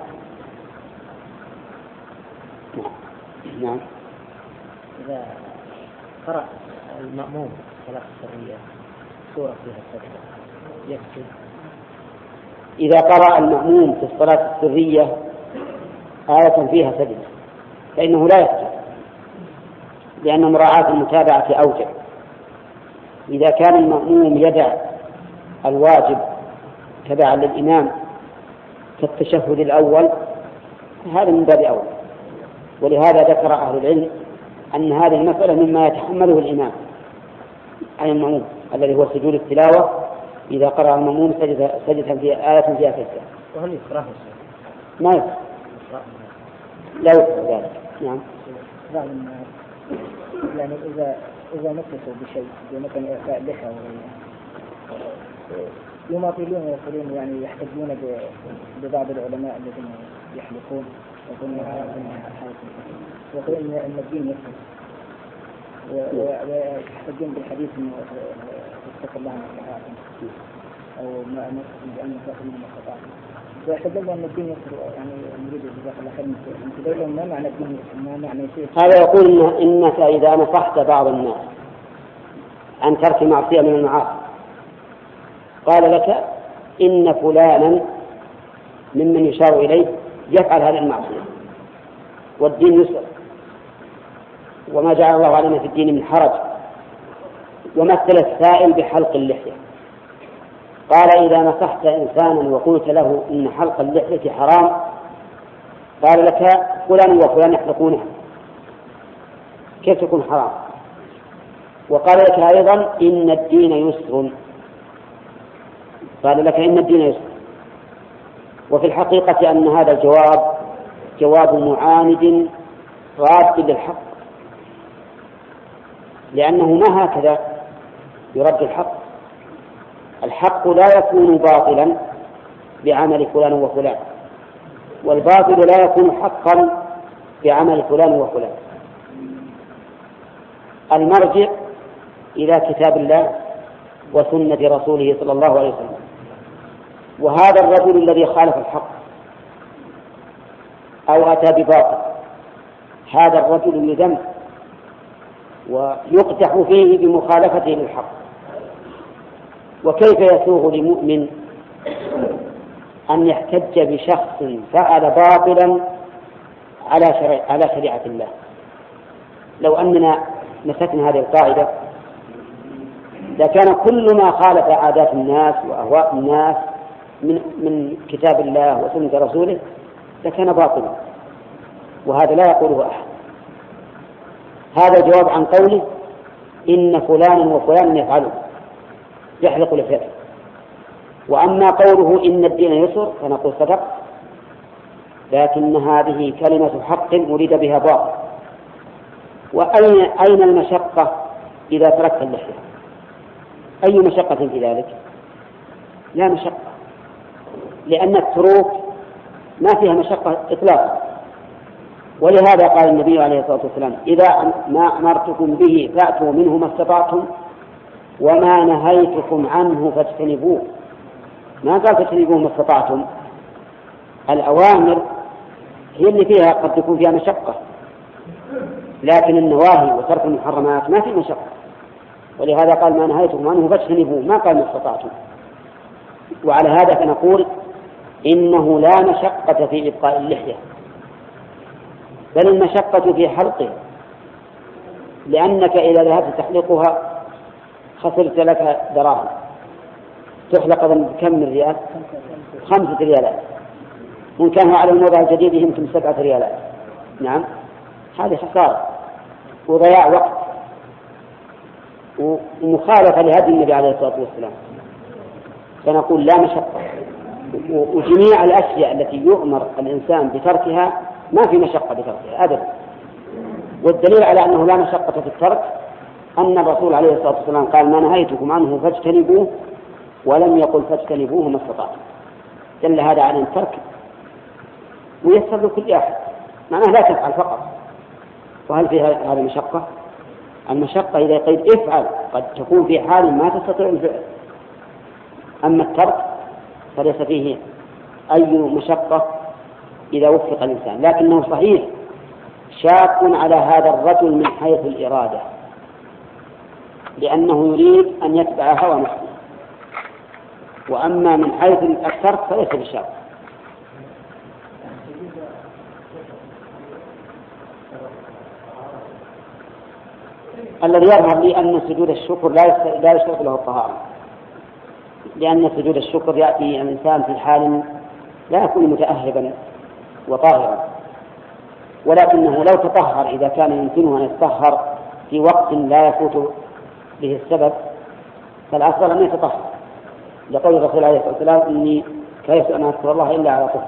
Speaker 2: نعم. إذا قرأ المأموم صلاة السرية سورة فيها السجدة يكفي.
Speaker 1: إذا قرأ المأموم في الصلاة السرية آية فيها سجدة فإنه لا يسجد. لأن مراعاة المتابعة أوجب. إذا كان المأموم يدع الواجب تبعا للإمام كالتشهد الأول هذا من باب أولى ولهذا ذكر أهل العلم أن هذه المسألة مما يتحمله الإمام. عن المأموم الذي هو سجود التلاوة إذا قرأ المأموم سجد سجد في آية فيها سجدة.
Speaker 2: وهل يكره
Speaker 1: ما يكره. لا يكره ذلك. نعم.
Speaker 2: يعني إذا إذا نكسوا بشيء مثلا إعفاء لحى وغيرها يماطلون ويقولون يعني يحتجون ببعض العلماء الذين يحلقون يقولون ويقولون ان الدين يكفر ويحتجون بالحديث إنه اتقوا الله ما أو ما امركم بأن تاخذوا من استطعتم ويحتجون أن الدين يكفر يعني نريد جزاك الله خير أنت ما معنى الدين؟ ما معنى شيء؟
Speaker 1: هذا يقول إن إنك إذا نصحت بعض الناس عن ترك معصية من المعاصي. قال لك إن فلانا ممن يشار إليه يفعل هذه المعصية. والدين يسر. وما جعل الله علينا في الدين من حرج. ومثل السائل بحلق اللحية. قال إذا نصحت إنسانا وقلت له إن حلق اللحية حرام قال لك فلان وفلان يحلقونها. كيف تكون حرام؟ وقال لك أيضا إن الدين يسر. قال لك إن الدين يسر. وفي الحقيقة أن هذا الجواب جواب معاند راد للحق. لأنه ما هكذا يرد الحق. الحق لا يكون باطلا بعمل فلان وفلان والباطل لا يكون حقا بعمل فلان وفلان. المرجع إلى كتاب الله وسنة رسوله صلى الله عليه وسلم. وهذا الرجل الذي خالف الحق أو أتى بباطل هذا الرجل يذم ويقدح فيه بمخالفته للحق. وكيف يسوغ لمؤمن أن يحتج بشخص فعل باطلا على على شريعة الله؟ لو أننا مسكنا هذه القاعدة لكان كل ما خالف عادات الناس وأهواء الناس من من كتاب الله وسنة رسوله لكان باطلا. وهذا لا يقوله أحد. هذا جواب عن قوله إن فلانا وفلانا يفعله يحلق لحيته وأما قوله إن الدين يسر فنقول صدق. لكن هذه كلمة حق أريد بها باطل. وأين أين المشقة إذا تركت اللحية؟ أي مشقة في ذلك؟ لا مشقة. لأن التروك ما فيها مشقة إطلاقا. ولهذا قال النبي عليه الصلاة والسلام إذا ما أمرتكم به فأتوا منه ما استطعتم وما نهيتكم عنه فاجتنبوه. ما قال فاجتنبوه ما استطعتم الأوامر هي اللي فيها قد تكون فيها مشقة لكن النواهي وترك المحرمات ما في مشقة. ولهذا قال ما نهيتكم عنه فاجتنبوه ما قال ما استطعتم وعلى هذا فنقول إنه لا مشقة في إبقاء اللحية. بل المشقة في حلقها لأنك إذا ذهبت تحلقها خسرت لك دراهم. تحلق بكم من ريال؟ خمسة ريالات. وإن كان على الوضع الجديد يمكن سبعة ريالات. نعم. هذه خسارة. وضياع وقت. ومخالفة لهدي النبي عليه الصلاة والسلام. فنقول لا مشقة. وجميع الأشياء التي يؤمر الإنسان بتركها ما في مشقة بتركها أبدا. والدليل على أنه لا مشقة في الترك أن الرسول عليه الصلاة والسلام قال ما نهيتكم عنه فاجتنبوه ولم يقل فاجتنبوه ما استطعتم. دل هذا على الترك ويسر لكل أحد. معناه لا تفعل فقط. وهل في هذا مشقة؟ المشقة إذا قيل افعل قد تكون في حال ما تستطيع الفعل. أما الترك فليس فيه أي مشقة إذا وفق الإنسان. لكنه صحيح شاق على هذا الرجل من حيث الإرادة لأنه يريد أن يتبع هوى نفسه. وأما من حيث الترك فليس بشاق. الذي يظهر لي أن سجود الشكر لا لا يشترط له الطهارة. لأن سجود الشكر يأتي الإنسان في حال لا يكون متأهبا وطاهرا ولكنه لو تطهر إذا كان يمكنه أن يتطهر في وقت لا يفوت به السبب فالأفضل أن يتطهر. لقول الرسول عليه الصلاة والسلام إني كيف أن أذكر الله إلا على طهر.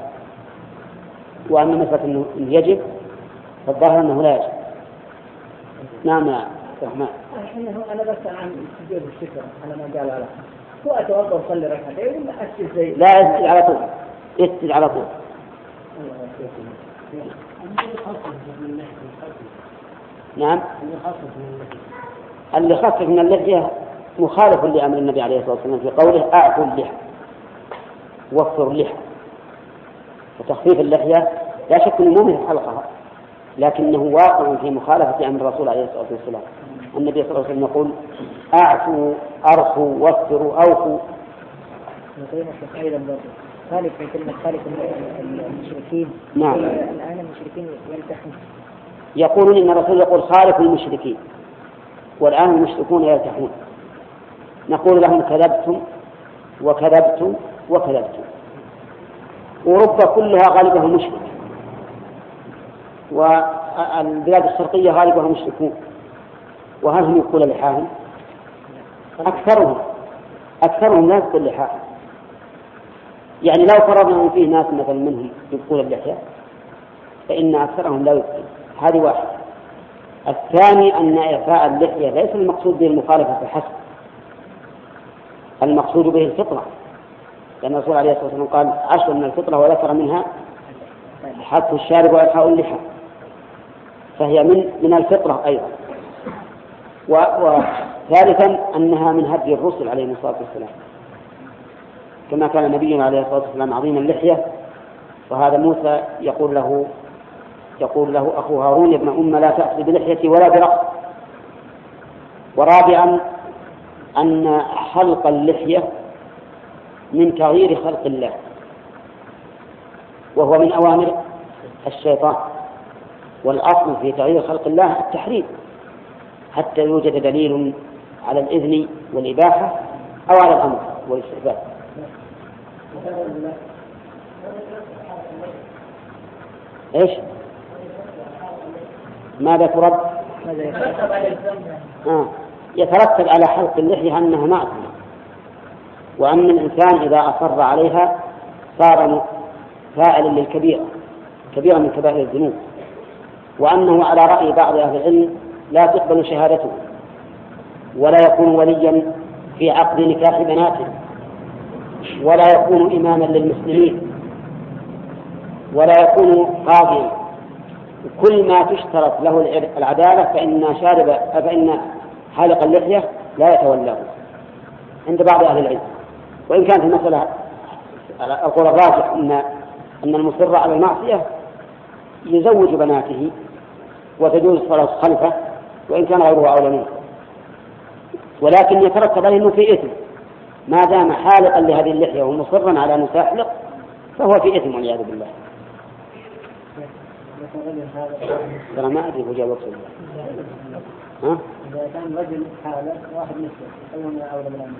Speaker 1: وأما مسألة أنه يجب فالظاهر أنه لا يجب. نعم يا الرحمن.
Speaker 2: أنا بسأل عن سجود الشكر على ما قال على. هو أتوضأ وأصلي ركعتين ولا أسجد زي
Speaker 1: لا يسجد على طول. يسجد على طول. نعم. اللي خفف من اللحية مخالف لأمر النبي عليه الصلاة والسلام في قوله أعفوا اللحى وفر اللحى وتخفيف اللحية لا شك أنه مو من حلقها لكنه واقع في مخالفة أمر الرسول عليه الصلاة والسلام. النبي صلى الله عليه وسلم يقول أعفوا أرخوا وفروا أوفوا.
Speaker 2: خالف في كلمة خالف المشركين.
Speaker 1: نعم.
Speaker 2: الآن المشركين يلتحون
Speaker 1: يقولون إن الرسول يقول خالف المشركين. والآن المشركون يلتحون نقول لهم كذبتم وكذبتم وكذبتم. أوروبا كلها غالبها مشرك. والبلاد الشرقية غالبها مشركون. وهل هم يقول لحاهم؟ أكثرهم. أكثرهم لا يقول لحاهم. يعني لو فرضنا أن فيه ناس مثلا منهم يبقون اللحية فإن أكثرهم لا يبقون. هذه واحدة. الثاني أن إعفاء اللحية ليس المقصود به المخالفة فحسب المقصود به الفطرة. لأن الرسول عليه الصلاة والسلام قال عشر من الفطرة وذكر منها حق الشارب وإعفاء اللحى فهي من من الفطرة أيضا. وثالثا أنها من هدي الرسل عليهم الصلاة والسلام. كما كان نبينا عليه الصلاة والسلام عظيم اللحية وهذا موسى يقول له يقول له أخو هارون ابن أم لا تأخذ بلحيتي ولا برأس ورابعا أن حلق اللحية من تغيير خلق الله وهو من أوامر الشيطان. والأصل في تغيير خلق الله التحريم حتى يوجد دليل على الإذن والإباحة أو على الأمر والاستحباب. إيش؟ ماذا ترد؟ آه. يترتب على حلق اللحية أنها معصية وأن الإنسان إذا أصر عليها صار فاعلا للكبيرة كبيرة من كبائر الذنوب وأنه على رأي بعض أهل العلم لا تقبل شهادته ولا يكون وليا في عقد نكاح بناته ولا يكون إماما للمسلمين ولا يكون قاضيا. كل ما تشترط له العدالة فإن شارب فإن حالق اللحية لا يتولاه عند بعض أهل العلم. وإن كانت المسألة القول الراجح أن أن المصر على المعصية يزوج بناته وتجوز الصلاة خلفه وإن كان غيره أولى منه. ولكن يترتب عليه أنه في إثم. ما دام حالقا لهذه اللحية ومصرا على أن تحلق فهو في إثم والعياذ بالله ترى ما أدري هو جاب ها؟ إذا كان رجل حالة واحد مثله أيهما أولى بالأمر؟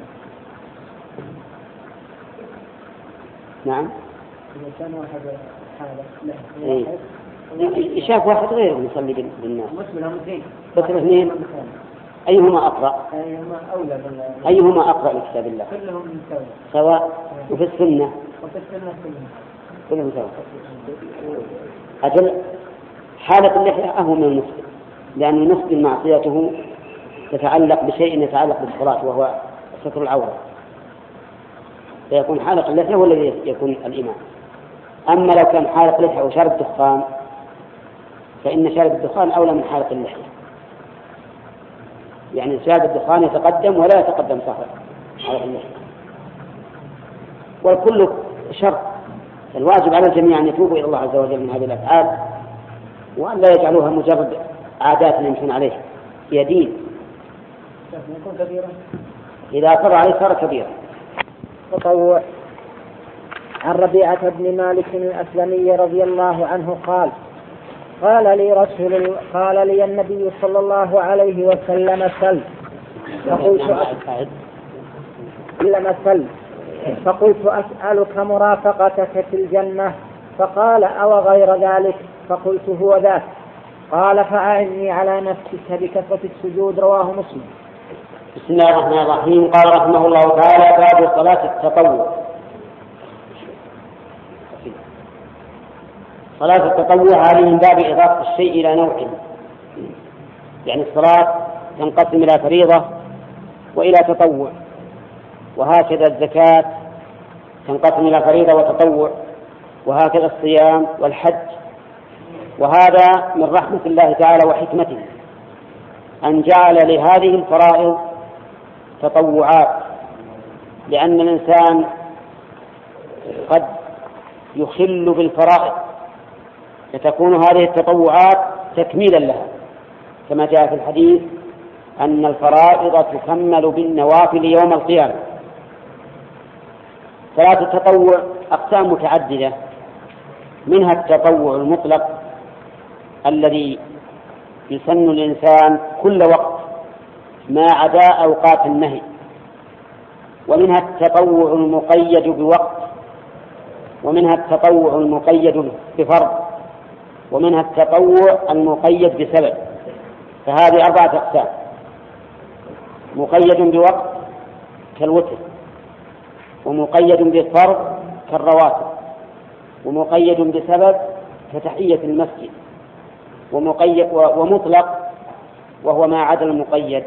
Speaker 1: نعم إذا كان واحد حالة إيه. شاف واحد غيره يصلي بالناس بس الاثنين أيهما أقرأ؟ أيهما أولى أيهما أقرأ لكتاب الله؟ كلهم سواء سواء وفي السنة. وفي السنة كلهم. كلهم سواء. أجل حالة اللحية أهون من المسلم. لأن المسلم معصيته تتعلق بشيء يتعلق بالصلاة وهو ستر العورة. فيكون حالق اللحية هو الذي يكون الإمام. أما لو كان حالق لحية وشارب دخان فإن شارب الدخان أولى من حالق اللحية. يعني شارب الدخان يتقدم ولا يتقدم صاحب حالق اللحية والكل شر. الواجب على الجميع أن يتوبوا إلى الله عز وجل من هذه الأفعال وأن لا يجعلوها مجرد عادات يمشون عليها. هي دين إذا أصر عليه صار كبيرا.
Speaker 2: تطوع عن ربيعة بن مالك الأسلمي رضي الله عنه قال قال لي رسول قال لي النبي صلى الله عليه وسلم سل. فقلت سلم سل. فقلت أسألك مرافقتك في الجنة. فقال أو غير ذلك؟ فقلت هو ذاك. قال فأعني على نفسك بكثرة السجود. رواه مسلم.
Speaker 1: بسم الله الرحمن الرحيم. قال رحمه الله تعالى باب صلاة التطوع. صلاة التطوع هذه من باب إضافة الشيء إلى نوعه يعني الصلاة تنقسم إلى فريضة وإلى تطوع وهكذا الزكاة تنقسم إلى فريضة وتطوع وهكذا الصيام والحج. وهذا من رحمة الله تعالى وحكمته أن جعل لهذه الفرائض تطوعات. لأن الإنسان قد يخل بالفرائض فتكون هذه التطوعات تكميلا لها. كما جاء في الحديث أن الفرائض تكمل بالنوافل يوم القيامة. صلاة التطوع أقسام متعددة. منها التطوع المطلق الذي يسن الإنسان كل وقت ما عدا أوقات النهي. ومنها التطوع المقيد بوقت. ومنها التطوع المقيد بفرض. ومنها التطوع المقيد بسبب فهذه أربعة أقسام. مقيد بوقت كالوتر ومقيد بالفرض كالرواتب ومقيد بسبب كتحية المسجد ومقيد ومطلق وهو ما عدا المقيد.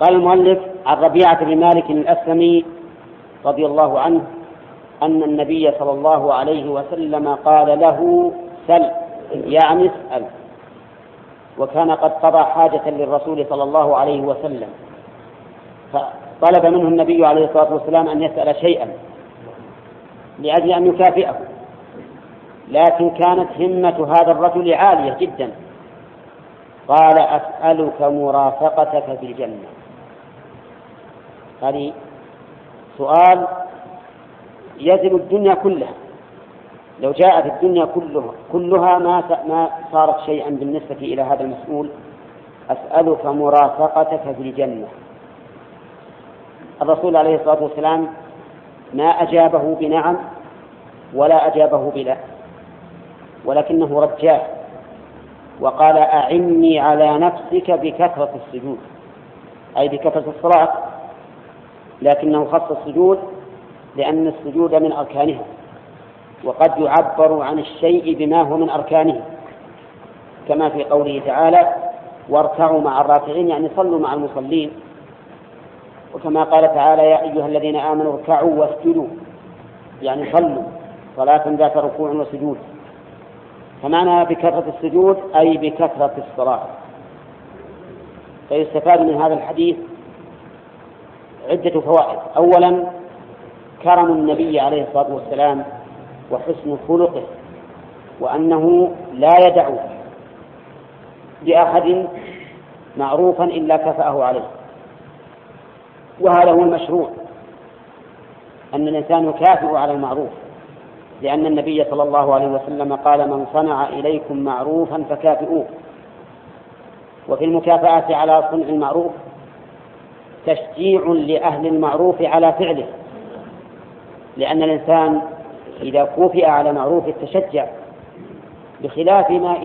Speaker 1: قال المؤلف عن ربيعة بن مالك الأسلمي رضي الله عنه أن النبي صلى الله عليه وسلم قال له سل يعني اسأل. وكان قد قضى حاجة للرسول صلى الله عليه وسلم. فطلب منه النبي عليه الصلاة والسلام أن يسأل شيئا لأجل أن يكافئه. لكن كانت همة هذا الرجل عالية جدا. قال أسألك مرافقتك في الجنة. هذه سؤال يزن الدنيا كلها. لو جاءت الدنيا كلها كلها ما ما صارت شيئا بالنسبة إلى هذا المسؤول أسألك مرافقتك في الجنة. الرسول عليه الصلاة والسلام ما أجابه بنعم ولا أجابه بلا ولكنه رجاه وقال أعني على نفسك بكثرة السجود. أي بكثرة الصلاة لكنه خص السجود لأن السجود من أركانها وقد يعبر عن الشيء بما هو من أركانه. كما في قوله تعالى واركعوا مع الراكعين يعني صلوا مع المصلين. وكما قال تعالى يا أيها الذين آمنوا اركعوا واسجدوا يعني صلوا صلاة ذات ركوع وسجود. فمعنى بكثرة السجود أي بكثرة الصلاة. فيستفاد من هذا الحديث عدة فوائد. أولا كرم النبي عليه الصلاة والسلام وحسن خلقه وأنه لا يدع لأحد معروفا إلا كفأه عليه. وهذا هو المشروع أن الإنسان يكافئ على المعروف لأن النبي صلى الله عليه وسلم قال من صنع إليكم معروفا فكافئوه. وفي المكافأة على صنع المعروف تشجيع لأهل المعروف على فعله. لأن الإنسان إذا كوفئ على معروف تشجع بخلاف ما